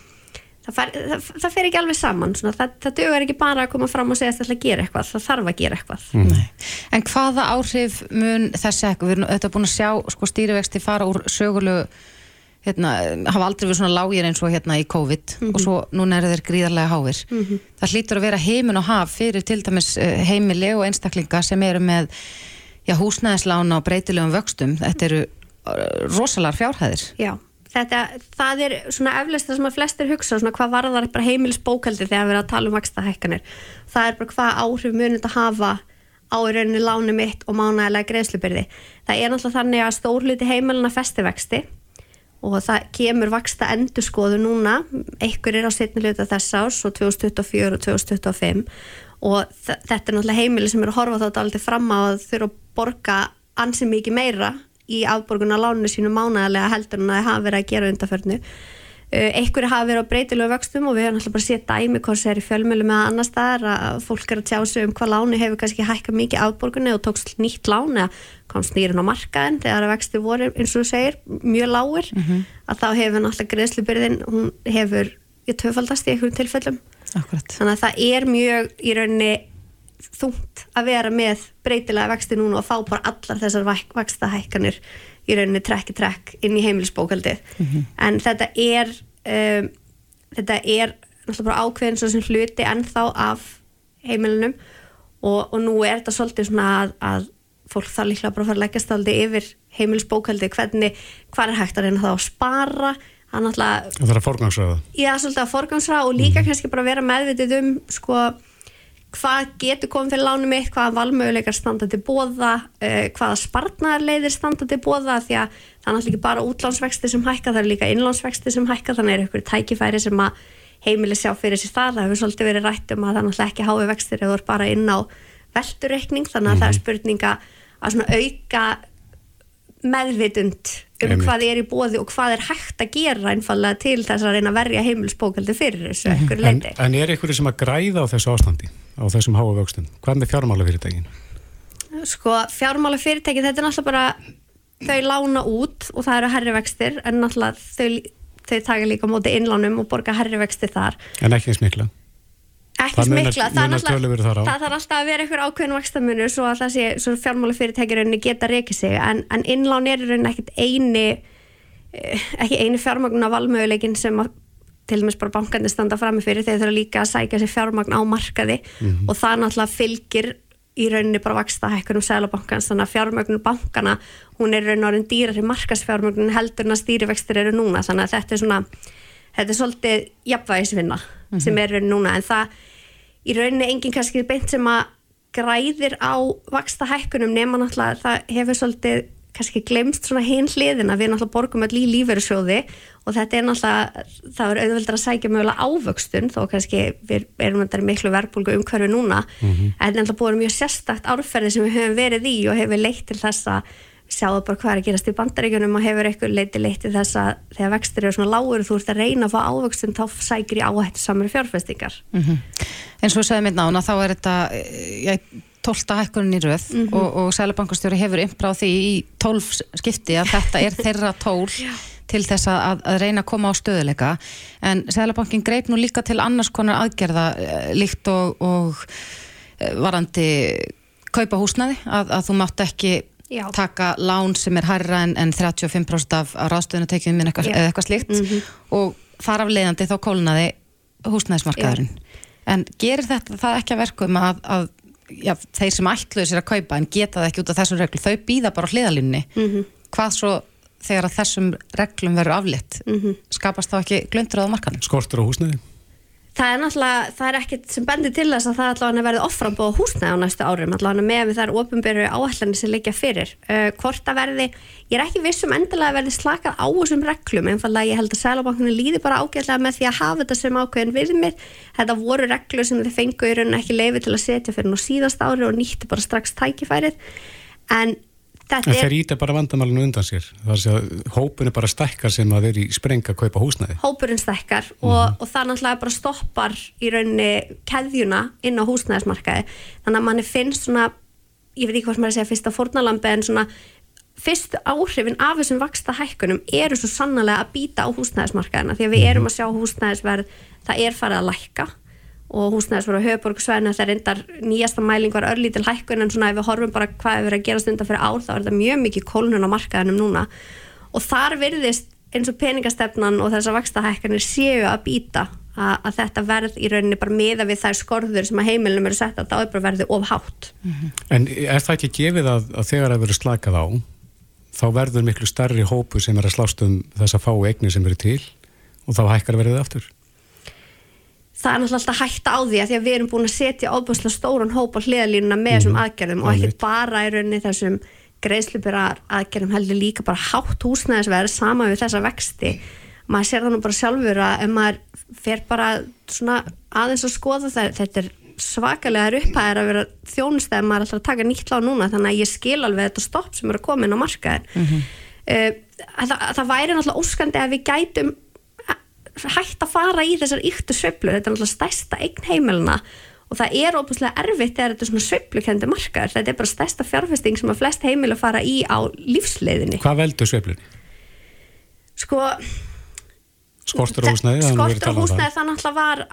það, far, það, það fer ekki alveg saman. Svona, það, það dögur ekki bara að koma fram og segja að það ætla að gera eitthvað, það þarf að gera eitthvað. Mm. En hvaða áhrif mun þessi eitthvað, við erum auðvitað búin að sjá sko, stýrivexti fara úr sögulegu hérna, hafa aldrei verið svona lágir eins og hérna í COVID mm -hmm. og svo núna eru þeir gríðarlega háir mm -hmm. það hlýtur að vera heimin og haf fyrir til dæmis eh, heimili og einstaklinga sem eru með já, húsnæðislána og breytilegum vöxtum, þetta eru eh, rosalar fjárhæðir Já þetta, það er svona eflust það sem að flestir hugsa, svona hvað varðar bara heimilisbókaldi þegar við erum að tala um vaksta hækkanir það er bara hvað áhrif munið að hafa á í rauninni lánu mitt og mánægilega greiðslubyrði. Það er náttúrulega þannig að stórluti heimilina festivexti og það kemur vaksta endurskoðu núna, einhver er á setni hluta þess ás og 2024 og 2025 og þetta er náttúrulega heimili sem eru að horfa þá aldrei fram á að þurfa að borga ansið mikið meira í afborguna láninu sínu mánæðilega heldur en að það hafa verið að gera undarförnu einhverju hafa verið á breytilegu vöxtum og við hefum alltaf bara séð dæmi hvort það er í fjölmjölu með annar staðar að fólk er að tjá sig um hvað láni hefur kannski hækkað mikið afborgunni og tókst nýtt lán eða komst nýrin á markaðin þegar að vexti voru eins og þú segir mjög lágur mm -hmm. að þá hefur náttúrulega greiðslubyrðin hún hefur í töfaldast í einhverjum tilfellum Akkurat. þannig að það er mjög í rauninni þungt að vera með breytilega vexti núna og fá bara allar þessar í rauninni trekki trekk inn í heimilisbókaldið mm -hmm. en þetta er um, þetta er náttúrulega bara ákveðin svo sem hluti ennþá af heimilinum og, og nú er þetta svolítið svona að, að fólk þarf líklega bara að fara að leggja staldi yfir heimilisbókaldið hvernig, hvað er hægt að reyna þá að spara það er Það að forgangsraða. Já, svolítið að forgangsraða og líka kannski bara vera meðvitið um sko hvað getur komið fyrir lánum mitt, hvaða valmöguleikar standa til bóða, uh, hvaða spartnaðarleiðir standa til bóða því að það er náttúrulega ekki bara útlánsvexti sem hækka, það er líka innlánsvexti sem hækka, þannig er ykkur tækifæri sem að heimili sjá fyrir sér það, það hefur svolítið verið rætt um að það er náttúrulega ekki hái vextir eða þú er bara inn á veldureikning, þannig að það er spurninga að svona auka meðvitund um Einmitt. hvað er í bóði og hvað er hægt að gera einfallega til þess að reyna að verja heimilisbókaldi fyrir þessu ekkur En, leiti. en er einhverju sem að græða á þessu ástandi, á þessum háa vöxtum? Hvað með fjármálafyrirtækin? Sko fjármála fyrirtæki þetta er náttúrulega bara þau lána út og það eru herri vextir en náttúrulega þau, þau taka líka móti innlánum og borga herri vextir þar En ekki eins mikla. Ekki smikla, það, þarf alltaf að vera einhver ákveðin vaxtamunur svo að það sé, svo fjármála fyrirtæki geta reykið sig, en, en innlán er ekkit eini eh, ekki eini fjármagn á valmöguleikin sem að til dæmis bara bankandi standa frammi fyrir. Þegar þau þurfa líka að sækja sér fjármagn á markaði Mhm. og það náttúrulega fylgir í rauninni bara vaksta hækkunum sælabankans þannig að fjármögnun bankana hún er rauninni orðin dýrar í markasfjármögnun heldur en að stýrivextir eru núna. Þannig að þetta er svona þetta er svolítið jafnvægisvinna sem er í rauninni núna. En það í rauninni enginn kannski beint sem að græðir á vaksta hækkunum nema náttúrulega það hefur svolítið kannski glemst svona hinn hliðina. Við náttúrulega borgum öll í lífeyrissjóði og þetta er náttúrulega, það er auðveldar að sækja mögulega ávöxtun þó kannski við erum þetta miklu verbulgu umhverfi núna. En náttúrulega búið mjög sérstakt árferði sem við höfum verið í og hefur leitt til þess að sjáðu bara hvað er að gerast í bandaríkjunum og hefur eitthvað leiti leitt til þess að þegar vextir eru svona lágur þú ert að reyna að fá ávöxtun þá sækir í áhættu samar fjárfestingar. Eins og við sögum einna ána þá er þetta já, 12. hækkunin í röð og, og Sælabankastjóri hefur impráð því í 12 skipti að þetta er þeirra tól til þess að, að reyna að koma á stöðuleika en Sælabankin greip nú líka til annars konar aðgerða eh, líkt og, og eh, varandi kaupa húsnaði að, að þú mátt ekki Já. taka lán sem er hærra en, en 35% af, ráðstöðunatekjum eða eitthvað, Já. eða eitthvað slíkt. Og þar af leiðandi þá kólnaði húsnæðismarkaðurinn. En gerir þetta það ekki að verkum að, að já, þeir sem ætluðu sér að kaupa en geta það ekki út af þessum reglum þau býða bara á hliðalínni hvað svo þegar að þessum reglum verður aflitt skapast þá ekki glöndur á markanum Skortur á húsnæði? Það er náttúrulega, það er ekkert sem bendir til þess að það allavega verði offrambóð á húsnæði á næstu árum, allavega með við þær ofinbyrju áallanir sem leikja fyrir. Uh, hvort að verði, ég er ekki vissum endilega að verði slakað á þessum reglum, einfallega ég held að Sælabankunni líði bara ágætlega með því að hafa þetta sem ákveðin viðmið. Þetta voru reglur sem þið fengu í rauninni ekki leifi til að setja fyrir nú síðast ári og nýtti bara strax tækifærið. En þetta En þeir íta bara vandamálinu undan sér. Er að hópun er bara stækkar sem að þeir í spreng að kaupa húsnæði. hópurinn stekkar og, og það náttúrulega bara stoppar í rauninni keðjuna inn á húsnæðismarkaði. Þannig að manni finnst svona ég veit ekki hvað sem er að segja fyrsta fórnalambi en svona fyrstu áhrifin af þessum vaksta hækkunum eru svo sannlega að býta á húsnæðismarkaðina. Því að við erum að sjá húsnæðisverð það er farið að lækka og húsnæðisverð á höfuborgsvæðinu það reyndar nýjasta mæling var örlítil hækkun en svona ef við horfum bara hvað er verið að gera stundar fyrir ár þá er þetta mjög mikið kólnun á markaðinum núna. Og þar virðist eins og peningastefnan og þessar vaksta hækkanir séu að býta að, að þetta verð í rauninni bara miða við þær skorður sem að heimilnum eru sett að það er bara verði of hátt. En er það ekki gefið að, að þegar að vera slakað á, þá verður miklu starri hópu sem er að slást um þessa fáu eignir sem eru til og þá hækkar verðið aftur? Það er náttúrulega alltaf hætta á því að því að við erum búin að setja óbúslega stóran hóp á hliðalínuna með þessum aðgerðum og ekki bara í rauninni þessum greiðslubyrjar aðgerðum heldur líka bara hátt húsnæðisverð sama við þessa vexti. Maður sér það nú bara sjálfur að ef maður fer bara svona aðeins að skoða það þetta er svakalega upphæðir að vera þjónustæð maður er alltaf að taka nýtt lág núna þannig að ég skil alveg þetta stopp sem er að koma inn á markaðin mm að, það, að það væri náttúrulega óskandi að við gætum hægt að fara í þessar yktu sveiflur, þetta er náttúrulega stærsta eign heimilina og það er óbúslega erfitt þegar þetta er svona sveiflukendi markaður, þetta er bara stærsta fjárfesting sem að flest heimil fara í á lífsleiðinni. Hvað veldur sveiflunni? Sko, Skortur á húsnæði? skortur talað um húsnæði það náttúrulega var,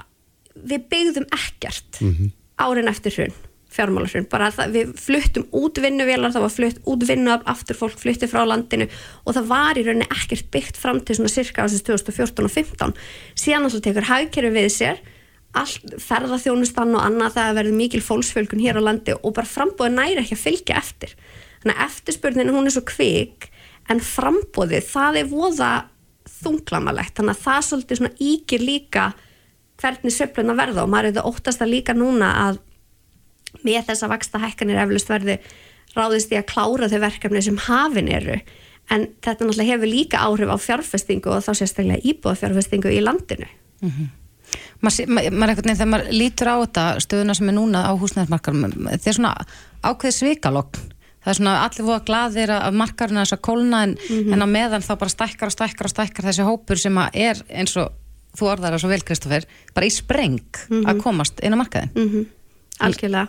við byggðum ekkert árin eftir hrun fjármálarhrun, bara það, við fluttum út vinnuvélar, það var flutt út vinnu aftur fólk flutti frá landinu og það var í rauninni ekkert byggt fram til svona cirka ásins 2014 og 15 síðan alltaf tekur hagkerfi við sér allt ferðarþjónustan og annað það verður mikil fólksfjölgun hér á landi og bara frambóðið næri ekki að fylgja eftir. Þannig að eftirspurnin hún er svo kvik en frambóðið það er voða þunglamalegt. Þannig að það svolítið íkir líka hvernig söfluna verða og maður er þetta óttast að líka núna að með þessa vaksta hækkanir eflust verði ráðist í að klára þau verkefni sem hafin eru en þetta náttúrulega hefur líka áhrif á fjárfestingu og þá sérstaklega íbúða fjárfestingu í landinu mm -hmm. maður ma ma ma þegar maður lítur á þetta stöðuna sem er núna á húsnæðismarkarum þetta er svona ákveð svikalokn það er svona allir voða gladir að markarinn er þess að kólna en, mm -hmm. en á meðan þá bara stækkar og stækkar og stækkar þessi hópur sem er eins og þú orðar það svo vel Kristófer bara í spreng mm -hmm. að komast inn á markaðin mhm. Algjörlega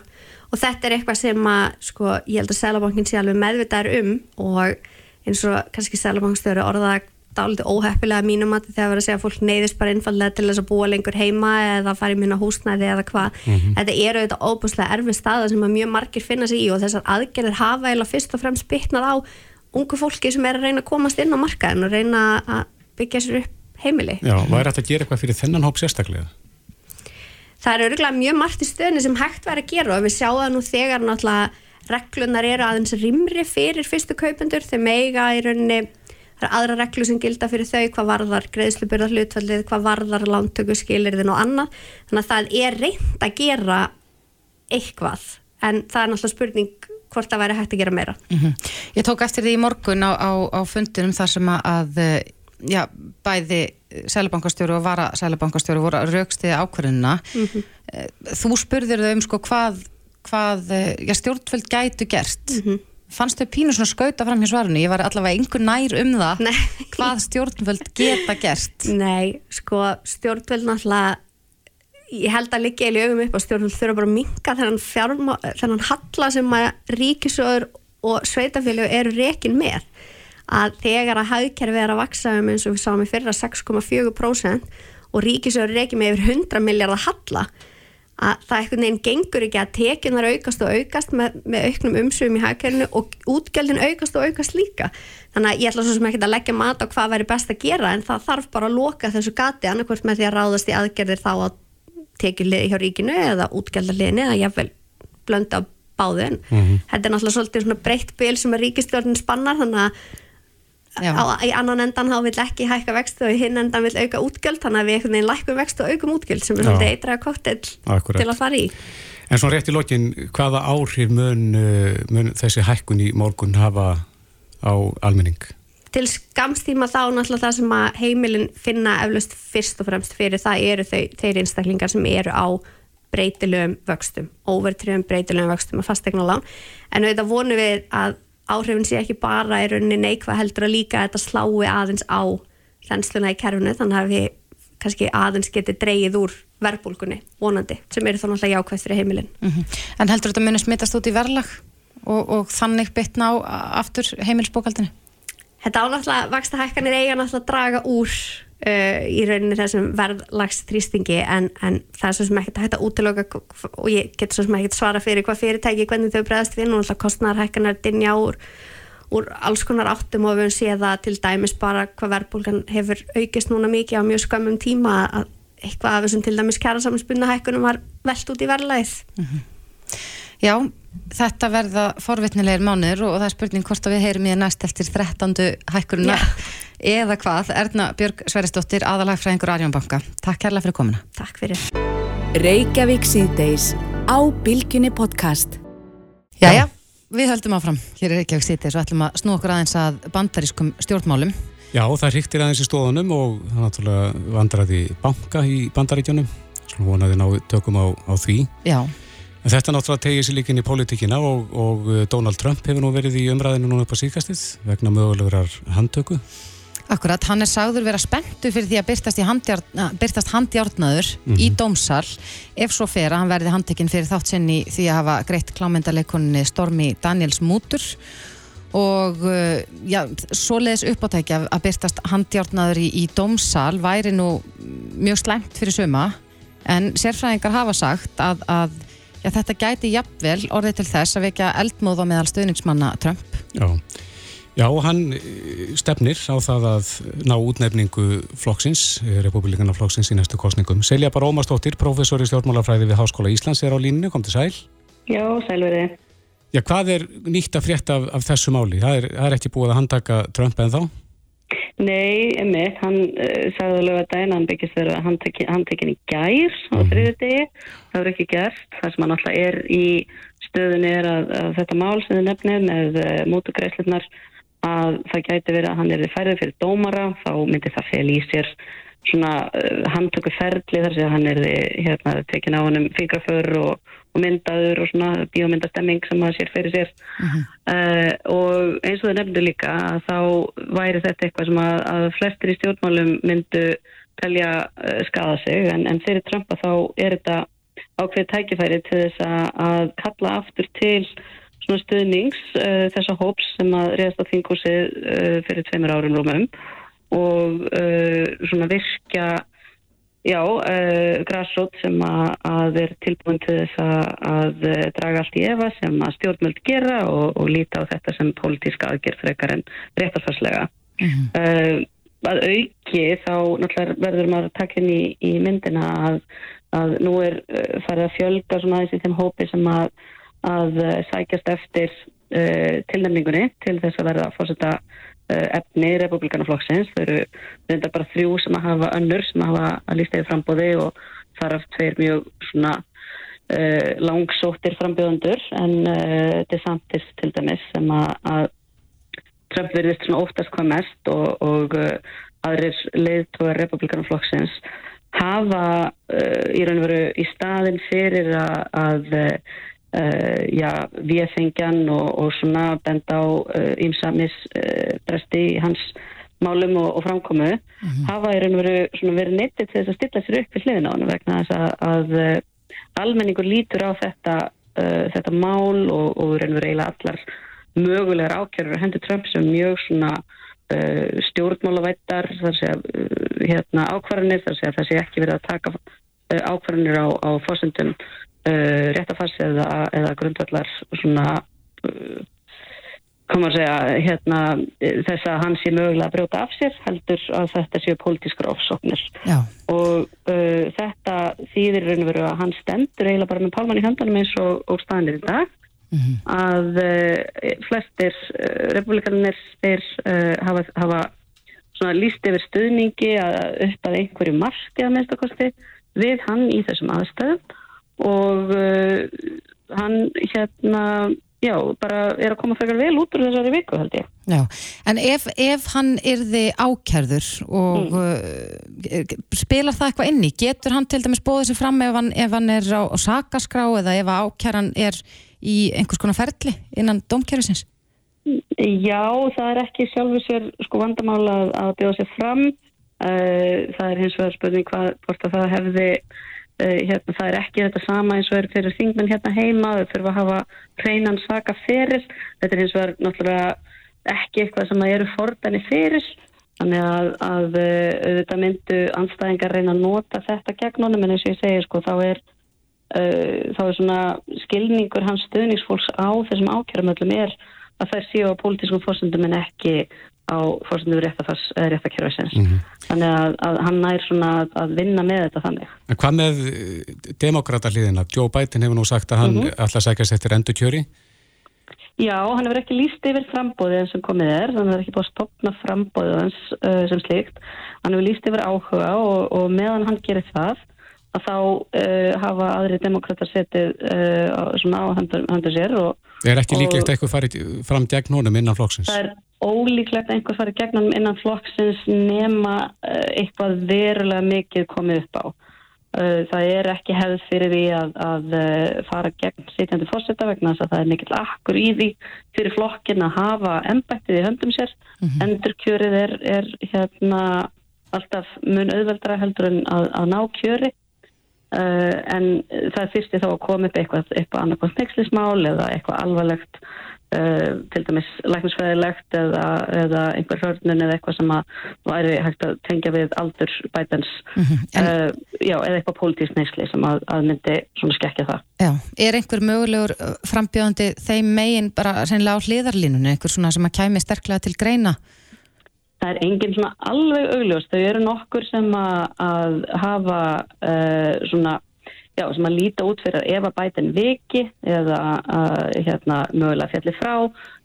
og þetta er eitthvað sem að sko, ég held að Sælabankin sé alveg meðvitaður um og eins og kannski Sælabankstjóri orðaða dálítið óheppilega mínum að þegar verður að segja að fólk neyðist bara einfallega til þess að búa lengur heima eða fara í minna húsnæði eða hvað mm -hmm. þetta eru auðvitað óbúslega erfið staða sem mjög margir finna sig í og þessar aðgerðir hafa eða fyrst og fremst bytnað á ungu fólki sem er að reyna að komast inn á markaðin og reyna að byggja sér upp heimili. Já, hvað er þetta að gera eitthvað fyrir þennan hóp sérstaklega? Það eru örgulega mjög margt í stöðinu sem hægt verður að gera og við sjáum það nú þegar náttúrulega reglunar eru aðeins rimri fyrir fyrstu kaupendur. Þegar meiga í rauninni það er aðra reglu sem gilda fyrir þau hvað varðar greiðslubyrðar hlutfallið, hvað varðar lántöku skilirðin og annað. Þannig að það er reynd að gera eitthvað en það er náttúrulega spurning hvort það væri hægt að gera meira. Mm -hmm. Ég tók eftir því í morgun á, á, á fundunum þar sem að já, bæði sælabankastjóru og vara sælabankastjóru voru að raukstiði ákverðina mm -hmm. þú spurðir þau um sko hvað, hvað já, stjórnfjöld gætu gert. Mm -hmm fannst þau pínu svona skauta fram hjá svarinu? Ég var allavega einhver nær um það Nei. hvað stjórnvöld geta gert. Nei, sko stjórnvöld náttúrulega ég held að liggja í lögum upp og stjórnvöld þurfa bara að minka þennan, halla sem að ríkisöður og sveitafélög eru rekin með að þegar að haugkerfi er að vaksa um eins og við sáum í fyrra 6,4% og ríkisöður rekin með yfir 100 miljardar halla að það eitthvað nefn gengur ekki að tekjunar aukast og aukast með, með auknum umsöfum í hagkerfinu og útgjöldin aukast og aukast líka þannig að ég ætla svo sem ekki að leggja mat á hvað væri best að gera en það þarf bara að loka þessu gati annarkvæmt með því að ráðast í aðgerðir þá að tekjuliði hjá ríkinu eða útgjöldarliðinu eða jáfnvel blönda báðin mm -hmm. þetta er náttúrulega svolítið breytt bil sem að ríkistjórnin spannar þannig að á, í annan endan þá vil ekki hækka vextu og í hinn endan vil auka útgjöld þannig að við einhvern veginn lækum vextu og aukum útgjöld sem er svolítið eitthvað koktel til að fara í. En svo rétt í lokin, hvaða áhrif mun, uh, mun þessi hækkun í morgun hafa á almenning? Til skamstíma þá náttúrulega það sem að heimilin finna eflaust fyrst og fremst fyrir það eru þau, þeir einstaklingar sem eru á breytilegum vöxtum, overtriðum breytilegum vöxtum að fastegna lán en auðvitað vonum við að áhrifin sé ekki bara í rauninni neikvað heldur að líka þetta slái aðeins á þennsluna í kerfinu þannig að við kannski aðeins geti dreyið úr verbulgunni vonandi sem eru þá náttúrulega jákvæmt fyrir heimilin mm -hmm. En heldur þetta muni smittast út í verðlag og, og þannig bytna á aftur heimilsbókaldinu? Þetta ánáttúrulega vaksta hækkanir eiga náttúrulega að draga úr uh, í rauninni þessum verðlagstrýstingi en, en það er svo sem ekki hægt að útlöka og ég get svo sem ekki svara fyrir hvað fyrirtæki, hvernig þau bregðast við og kostnarhækkanar dinja úr úr alls konar áttum og við höfum séð að til dæmis bara hvað verðbólgan hefur aukist núna mikið á mjög skömmum tíma að eitthvað af þessum til dæmis kæra samanspunna hækkunum var veld út í verðlæð mm -hmm. Já, þetta verða forvitnilegir mánir og það er spurning hvort að við heyrum í það næst eftir 13. hækkuruna eða hvað, Erna Björg Sveristóttir aðalagfræðingur Arjónbanka Takk kærlega fyrir komuna. Takk fyrir. Reykjavík síðdeis á Bilginni podcast. Jæja, við höldum áfram hér er Reykjavík síðdeis og ætlum að snú okkur aðeins að bandarískum stjórnmálum. Já, það ríktir aðeins í stóðunum og það náttúrulega vandraði banka í bandaríkjónum svona vonaði ná tökum á, á því. Já. En þetta náttúrulega tegir sér líkin í pólitíkina og, og uh, Donald Trump hefur nú verið í umræðinu núna upp á síkastið vegna mögulegurar handtöku. Akkurat, hann er sagður vera spenntu fyrir því að byrtast, handjárn, byrtast handjárnaður mm -hmm. í dómsal ef svo fer að hann verði handtekinn fyrir þátt sinni því að hafa greitt klámyndarleikunni Stormi Daniels mútur og uh, já, svoleiðis uppáttækja að byrtast handjárnaður í, í dómsal væri nú mjög slemt fyrir suma en sérfræðingar hafa sagt að, að Já, þetta gæti jafnvel orðið til þess að vekja eldmóð á meðal stöðningsmanna Trump. Já. Já, hann eh, stefnir á það að ná útnefningu flokksins, eh, republikana flokksins í næstu kostningum. Selja bara Ómarsdóttir, professor í stjórnmálafræði við Háskóla Íslands er á línu, kom til sæl. Já, sælverði. Já, hvað er nýtt að frétta af, af þessu máli? Það er, það er ekki búið að handtaka Trump en þá? Nei, einmitt, hann uh, sagði alveg að dæna hann byggist verið að hann tekin í gær á Mhm. þriðu degi, það voru ekki gert það sem hann alltaf er í stöðunni er að, að þetta mál sem þið nefnir með uh, mútugreislunar að það gæti verið að hann er færið fyrir dómara, þá myndi það fel í sér svona uh, handtöku ferli þar sem hann er hérna, tekin á hann fingraför og, og myndaður og svona bíómyndastemming sem maður sér fyrir sér. Uh, og eins og það nefndu líka að þá væri þetta eitthvað sem að, að flestir í stjórnmálum myndu telja uh, skada sig en, en fyrir Trumpa þá er þetta ákveð tækifæri til þess að, að kalla aftur til svona stuðnings uh, þessa hóps sem að reyðast á þingúsið uh, fyrir tveimur árum rúmum og uh, svona virkja já, grassrót sem að, að er tilbúin til þess að, að draga allt í efa sem að stjórnmöld gera og, og líta á þetta sem pólitíska aðgerð frekar en réttarfarslega. uh, að auki þá náttúrulega verður maður að taka inn í, í myndina að, að nú er farið að fjölga svona í þeim hópi sem að, að uh, sækjast eftir uh, tilnæmningunni til þess að verða að fórseta uh, efni republikanaflokksins. Þau eru reynda bara þrjú sem að hafa önnur sem að hafa að lísta yfir frambóði og þar af tveir mjög svona uh, langsóttir frambjóðandur en DeSantis til dæmis sem að, að Trump verðist svona óttast hvað mest og, og aðrir leiðtóðar republikanaflokksins hafa í raun og veru í staðin fyrir að, að viðfengjan og, og svona benda á ímsamis bresti í hans málum og, og framkomu hafa í raun og veru verið neyttið til þess að stilla sér upp við hliðina á hann vegna þess að, að uh, almenningur lítur á þetta, uh, þetta mál og, og í raun og veru eiginlega allar mögulegar ákjörur að hendur Trump sem mjög svona uh, stjórnmálavættar þar sé að uh, hérna, ákvarðanir þar sé að það sé ekki verið að taka ákvarðanir á, á fórsendum uh, réttafars eða, eða grundvallar svona uh, koma að segja hérna, þess að hann sé mögulega að brjóta af sér heldur að þetta séu pólitískar ofsóknir. Já. og uh, þetta þýðir raun og veru að hann stendur eiginlega bara með pálmann í handanum eins og, og staðanir í dag. Að uh, flestir uh, republikanir þeir uh, hafa, hafa svona líst yfir stuðningi að upp að einhverju marki að minnstakosti við hann í þessum aðstæðum og uh, hann hérna já, bara er að koma frekar vel út úr þessari viku held ég. Já, en ef, ef hann yrði ákjærður og mm. spilar það eitthvað inni, getur hann til dæmis bóðið sér fram ef hann, ef hann er á, á sakaskrá eða ef ákjæran er í einhvers konar ferli innan domkjærisins? Já, það er ekki sjálfur sér sko vandamál að, að bjóða sér fram. Uh, það er hins vegar spurning hvað, hvort að það hefði, hérna, það er ekki þetta sama eins og er fyrir þingmenn hérna heima, þau þurfa að hafa hreinan svaka fyrir. Þetta er hins vegar náttúrulega ekki eitthvað sem eru fordæni fyrir. Þannig að, að auðvitað myndu anstæðingar reyna að nota þetta gegn honum en eins og ég segir sko þá er Uh, þá er svona skilningur hans stöðningsfólks á þessum ákjörumöllum er að þær séu á pólitískum fórsendum en ekki á fórsendum réttakjörfisins. Mm -hmm. Þannig að, að hann nær svona að, að vinna með þetta þannig. En hvað með demokrata hlýðina? Joe Biden hefur nú sagt að hann mm -hmm. sækja sér eftir endur kjöri? Já, hann hefur ekki líst yfir frambóðið eins og komið er, þannig að það er ekki búið að stopna frambóðið hans uh, sem slikt. Hann hefur líst yfir áhuga og, og meðan hann gerir það að þá uh, hafa aðri demokrater setið uh, svona á hendur, hendur sér og, Er ekki líklegt eitthvað farið fram gegn honum innan flokksins? Það er ólíklegt einhver farið gegn honum innan flokksins nema uh, eitthvað verulega mikið komið upp á það er ekki hefð fyrir því að, að fara gegn sitjandi fórseta vegna þess að það er mikill akkur í því fyrir flokkin að hafa ennbættið í höndum sér mm -hmm. endurkjörið er, er hérna alltaf mun auðveldra heldur en að, að ná kjöri Uh, en það þurfti þá að koma upp eitthvað, eitthvað annarkvæmt nexlismál eða eitthvað alvarlegt uh, til dæmis læknisfæðilegt eða, eða einhver hörnun eða eitthvað sem að væri hægt að tengja við aldur bætens mm -hmm. uh, já, eða eitthvað pólitísk nexli sem að, að myndi svona skekja það Já, er einhver mögulegur frambjóðandi þeim megin bara sennilega á hliðarlínunni, einhver svona sem að kæmi sterklega til greina? Það er enginn svona alveg augljóst. Þau eru nokkur sem að, að hafa uh, svona, já, sem að líta út fyrir að ef að bæta en viki eða uh, hérna mögulega fjalli frá,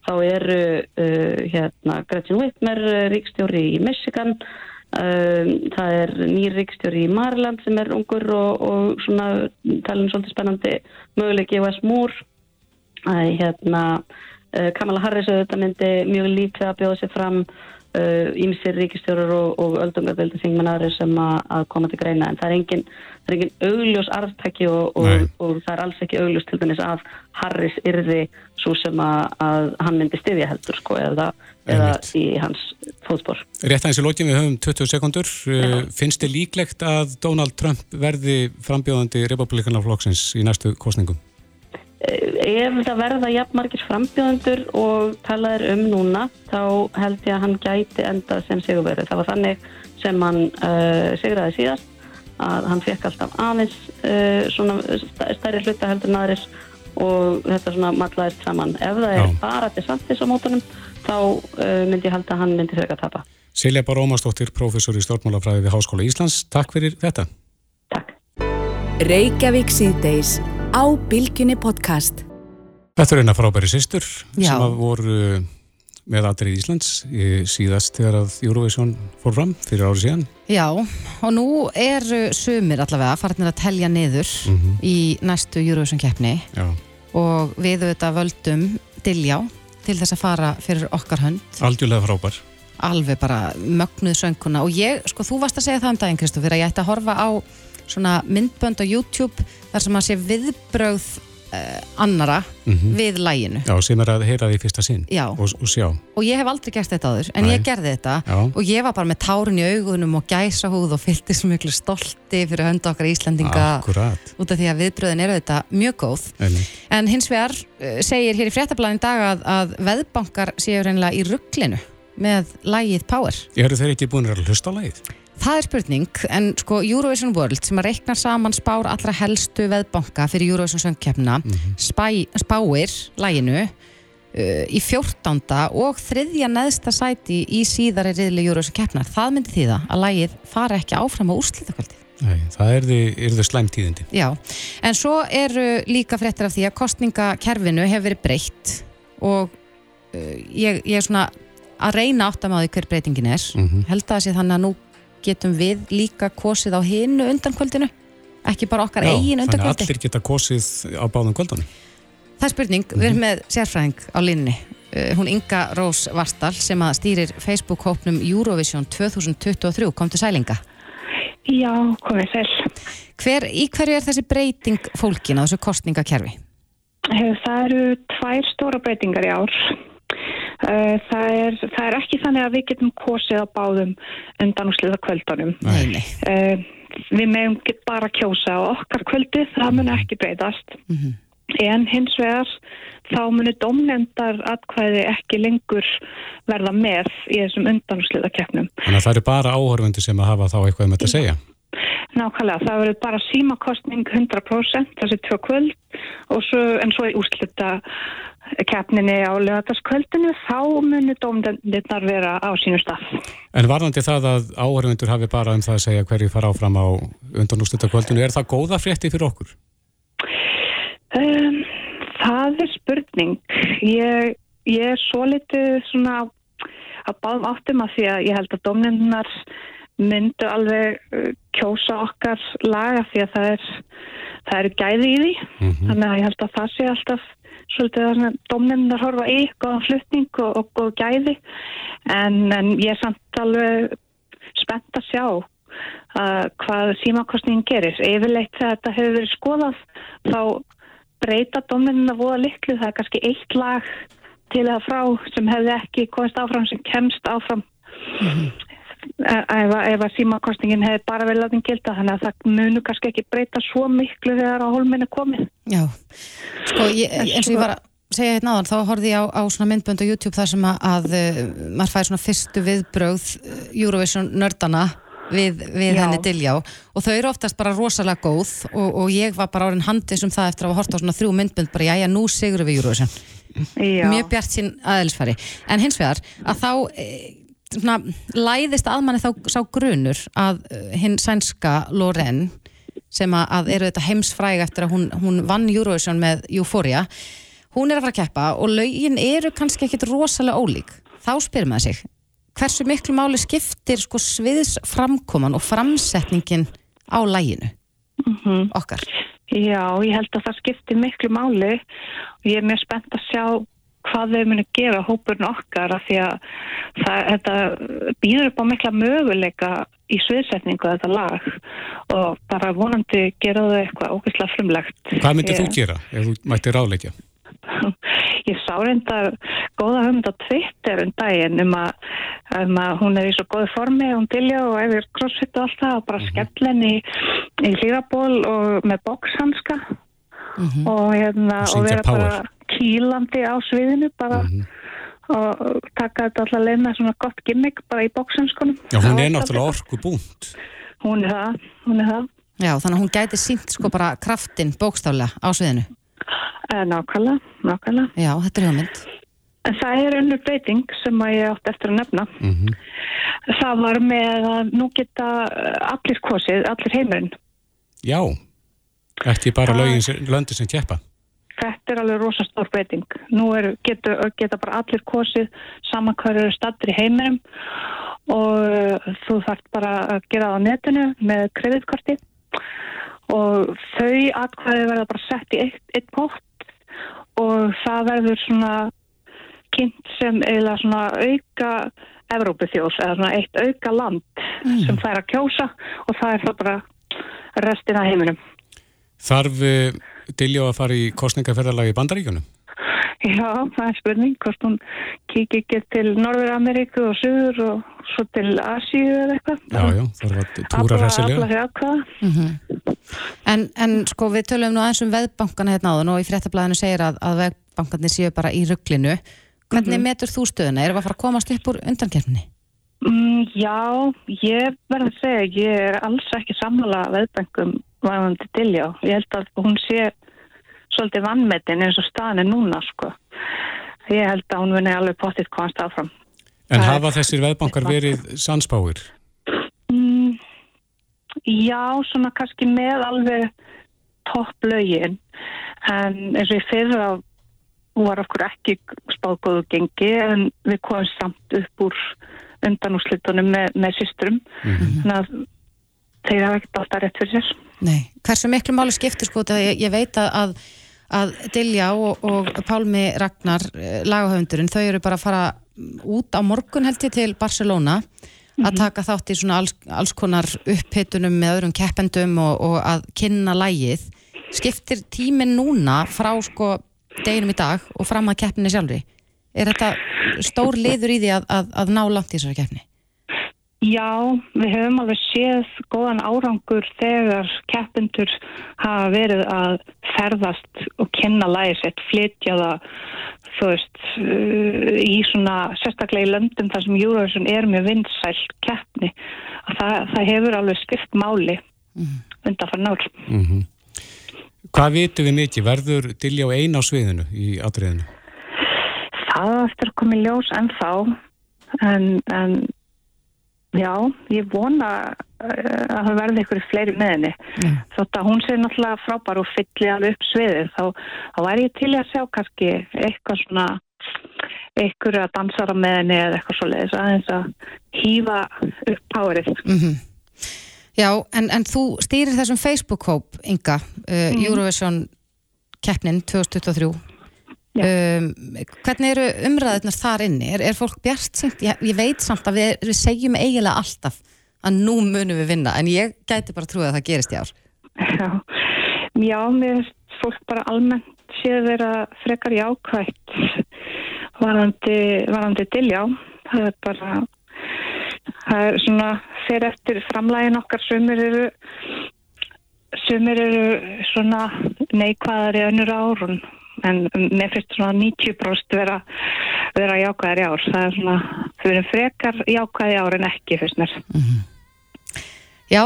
þá eru uh, hérna Gretchen Whitmer uh, ríkstjóri í Michigan um, það er nýr ríkstjóri í Marland sem er ungur og, og svona talin svolítið spennandi Wes Moore að hérna uh, Kamala Harris auðvitað myndi mjög líklega að bjóða sér fram ímsir uh, ríkistjórar og, og öldungabildi þingmenn aðri sem að, að koma til greina en það er engin, það er engin augljós arftæki og, og, og það er alls ekki augljós til dæmis að Harris yrði svo sem að, að hann myndi styðja heldur sko eða, eða í hans fótspor. Rétt aðeins í lókin við höfum 20 sekundur. Ja. Finnst þið líklegt að Donald Trump verði frambjóðandi republikanaflokksins í næstu kostningum? Ef það verða jafnmargir frambjóðendur og talaður um núna þá held ég að hann gæti endað sem sigurverður. Það var þannig sem hann uh, sigurðaði síðast að hann fekk alltaf aðeins uh, svona stærri hluta heldur naðuris og þetta svona matlaðist saman. Ef það er Já. bara til samtis á mótunum þá uh, myndi ég held að hann myndi þau að tapa. Silja Bar Ómarsdóttir, professor í stjórnmálafræði við Háskóla Íslands. Takk fyrir þetta. Takk. Reykjavík síðdeis á Bilginni podcast. Þetta er eina frábæri sýstur sem að voru með aðrið Íslands síðast þegar að Eurovision fór fram fyrir árið síðan. Já, og nú eru sumir allavega farnir að telja niður mm -hmm. í næstu Eurovision keppni Já. og við auðvitað völdum Diljá til þess að fara fyrir okkar hönd. Aldjúlega frábær. Alveg bara mögnuð sönguna og ég, sko, þú varst að segja það um daginn Kristófur að ég ætti að horfa á svona myndbönd á YouTube þar sem að sé viðbröð uh, annara mm -hmm. við læginu. Já, sem er að heyra því fyrsta sinn og, og sjá. Og ég hef aldrei gert þetta aður, en Nei. ég gerði þetta Já. og ég var bara með tárun í augunum og gæsa húð og fylgti svo mjög stolti fyrir hönda okkar Íslandinga Akkurat. út af því að viðbröðin eru þetta mjög góð. Ennig. En hins vegar uh, segir hér í fréttablaðin dag að, að veðbankar séu reynilega í rugglinu með lægið Power. Höfðu þeir ekki búin að hlusta lægið? Það er spurning, en sko Eurovision World sem að reikna saman spár allra helstu veðbanka fyrir Eurovision söngkjöfna mm -hmm. spáir læginu uh, í 14. og þriðja neðsta sæti í síðari riðli Eurovision keppnar. Það myndi því það að lægið fara ekki áfram á úrslitakvöldi. Nei, það er þau slæmtíðindi. Já, en svo eru líka fréttir af því að kostningakerfinu hefur verið breytt og uh, ég, ég er svona að reyna átt að maður hver breytingin er. Mm -hmm. Held að það sé þannig að nú getum við líka kosið á hinu undankvöldinu ekki bara okkar Já, eigin undankvöldi Þannig að allir geta kosið á báðum kvöldunum Það er spurning, mm -hmm. við erum mhm. með sérfræðing á línni uh, hún Inga Rós Varstal sem að stýrir Facebook-hópnum Eurovision 2023 kom til sælinga Já, komið sæl Hver, Í hverju er þessi breyting fólkin á þessu kostningakerfi? Það eru tvær stóra breytingar í ár það er, það er ekki þannig að við getum kosið á báðum undan úrsliða kvöldunum. Nei, nei. Uh, við meðum bara kjósa á okkar kvöldi, það mun ekki breytast. Mm -hmm. En hins vegar þá munir domnendar atkvæði ekki lengur verða með í þessum undanúsliða keppnum. Þannig að það eru bara áhörfundi sem að hafa þá eitthvað um þetta að segja? Nákvæmlega, það verður bara símakostning 100% þessi tvö kvöld og svo, en svo í úrslita keppninni á lögataskvöldinu þá munir dómdendirnar vera á sínu stað. En varðandi það að áhörfundur hafi bara um það að segja hverju fara áfram á undanúslutakvöldinu, er það góða frétti fyrir okkur? Um, það er spurning. Ég, ég er svo litið svona að báðum áttum að því að ég held að dómdendirnar myndu alveg uh, kjósa okkar laga því að það er það eru gæði í því, mm -hmm. þannig að ég held að það sé alltaf svolítið að domnefndar horfa í góðan flutning og, og góð gæði en, en ég er samt alveg spennt að sjá að hvað símakostningin gerir. Yfirleitt þegar þetta hefur verið skoðað þá breyta domnefndar voða liklu. Það er kannski eitt lag til eða frá sem hefði ekki komist áfram sem kemst áfram. Mm -hmm ef, ef að símakostningin hefði bara vel að þinn gilda þannig að það munu kannski ekki breyta svo miklu þegar á holminni komið Já, sko ég, eins og ég var að segja hérna áðan, þá horfið ég á, á svona myndbönd á YouTube þar sem að, að uh, maður fær svona fyrstu viðbröð uh, Eurovision nördana við, við henni Diljá og þau eru oftast bara rosalega góð og, og ég var bara árin handið sem það eftir að hafa hort á svona þrjú myndbönd bara já já nú sigur við Eurovision. Já. mjög bjart sín aðeinsfæri en hins vegar að þá eh, svona, læðist að manni þá sá grunur að uh, hinn sænska Loren sem að, eru þetta heimsfræg eftir að hún, hún vann Eurovision með Euphoria hún er að fara að keppa og lögin eru kannski ekkit rosalega ólík. Þá spyrir maður sig hversu miklu máli skiptir sko sviðsframkoman og framsetningin á læginu okkar? Já, ég held að það skiptir miklu máli. Og ég er mjög spennt að sjá hvað þau muni gera hópurinn okkar af því að það, þetta býður upp á mikla möguleika í sviðsetningu þetta lag og bara vonandi gera þau eitthvað ógeðslega frumlegt. Hvað myndir Ég- þú gera ef þú mættir ráðleikja? Ég sá reyndar góða hugmynd á Twitter um daginn um að, um að hún er í svo góðu formi hún dilja og ef ég crossfit og allt það og bara skell henni í, í hlýraból og með boxhanska og, hérna, Og og vera power. bara kýlandi á sviðinu bara og taka þetta alltaf leið með svona gott gimmick bara í boxhanskunum. Já, hún er náttúrulega orku búnt. Hún er það, hún er það. Já, þannig að hún gæti sínt sko bara kraftin bókstaflega á sviðinu Eh, Nákvæmlega, nákvæmlega. Já, þetta er hugmynd En það er önnur breyting sem að ég átti eftir að nefna. Mhm. Það var með að nú geta eh, allir kosið, allir heimurinn. Já, ekki bara Það- lögin sem, löndi sem keppa. Þetta er alveg rosa stór breyting. Nú er, geta, geta bara allir kosið saman hvað eru stattur í heiminum og eh, þú þarft bara að gera það á netinu með kreditkorti og þau atkvæði verða bara sett í eitt, eitt pott og það verður svona kynnt sem eða svona auka Evrópuþjóð eða svona eitt auka land sem fær að kjósa og það er það bara restina heiminum. Þarf uh, Diljó að fara í kostningaferðalagi í Bandaríkunum? Já, það er spurning hvort hún kíkir ekki til Norður-Ameríku og Suður og svo til Asíu eða eitthvað. Já, já, þarf að túra Afla hressilega. sér atkvæða. en, en sko við tölum nú aðeins um veðbankana hérna áðun og í fréttablaðinu segir að, að veðbankarnir séu bara í rugglinu Hvernig metur þú stöðuna? Erum við að fara að komast upp úr undankerfni? Mm, já, ég verður að segja, ég er alls ekki sammála veðbengum varðandi Diljá. Ég held að hún sé svolítið vannmetin eins og staðan er núna, sko. Ég held að hún vinni alveg pottitt komast áfram. En Það er- hafa þessir veðbankar verið sanspáir? Mm, já, svona kannski með alveg topp lögin en eins og í fyrra var okkur ekki spáðgóðu gengi en við komum samt upp úr undanúslitunum með, með systrum þannig að þeir hafa ekkert alltaf rétt fyrir sér Nei. Hversu miklu máli skiptir sko þetta? Ég, ég veit að, að, að Dilja og, og Pálmi Ragnar, eh, lagahöfundurinn, þau eru bara að fara út á morgun held ég til Barcelona að taka þátt í svona alls, alls konar upphitunum með öðrum keppendum og, og að kynna lægið. Skiptir tíminn núna frá sko deginum í dag og fram að keppninni sjálfri? Er þetta stór liður í því að, að, að ná langt í þessari keppni? Já, við höfum alveg séð góðan árangur þegar keppendur hafa verið að ferðast og kenna lægi sitt, flytja það, þú veist, uh, í svona sérstaklega í löndum þar sem Eurovision er með vinsæl keppni. Og það, það hefur alveg skipt máli undan fyrir nál. Mm Hvað vitum við mikið? Verður Diljá ein á sviðinu í atriðinu? Það eftir að koma í ljós ennþá, en, en já, ég vona uh, að það verði ykkur fleiri með henni. Þótt að hún sé náttúrulega frábær og fylli alveg upp sviðið, þá, þá væri ég til að sjá kannski eitthvað svona, ykkur að dansara með henni eða eitthvað svoleiðis, aðeins að hýfa upp párið. Mm Já, en, en þú stýrir þessum Facebook-hóp, Inga, uh, Eurovision keppnin 2023. Um, hvernig eru umræðunar þar inni? Er, er fólk bjart sýnt? Ég, ég veit samt að við, við segjum eiginlega alltaf að nú munum við vinna, en ég gæti bara trúið að það gerist í ár. Já, já mér fólk bara almennt séð vera frekar jákvægt varandi, varandi diljá. Það er bara, það er svona fyrir eftir framlægin okkar sömur eru, sömur eru svona neikvæðari önnur árun en mér finnst svona 90% vera, vera jákvæðar í ár. Það er svona, þau eru frekar jákvæði ár en ekki, finnst mér. Já,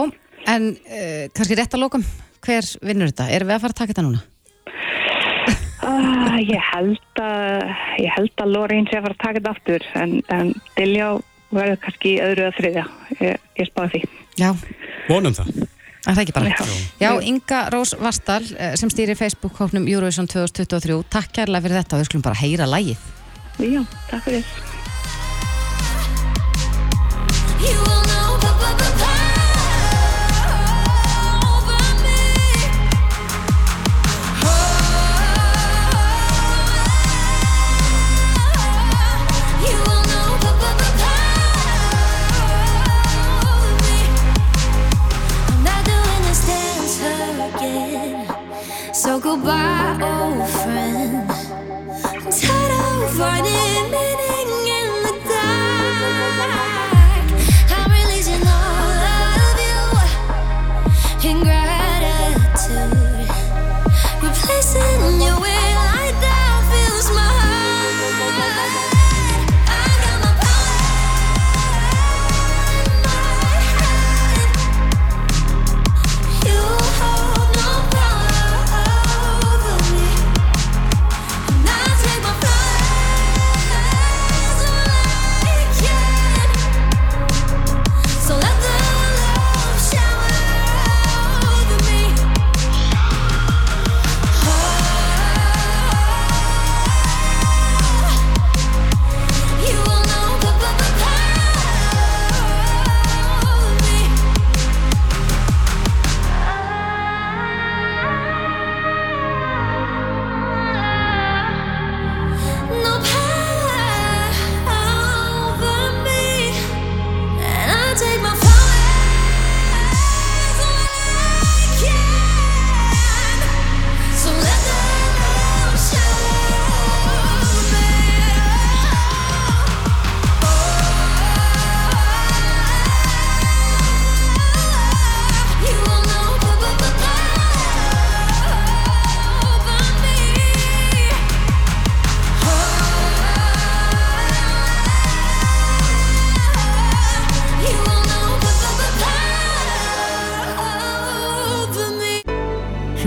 en uh, kannski rétt að lókum, hver vinnur þetta? Erum við að fara að taka þetta núna? Ah, ég held að ég held að Lorín sé að fara að taka þetta aftur en, en Diljá verður kannski í öðru að þriðja ég, ég spáði því Já, Vonum það. Það er ekki bara hægt. Já, Inga Rós Vastal eh, sem stýrir Facebook-hóknum Eurovision 2023. Takk kærlega fyrir þetta og við skulum bara heyra lægið. Já, takk fyrir.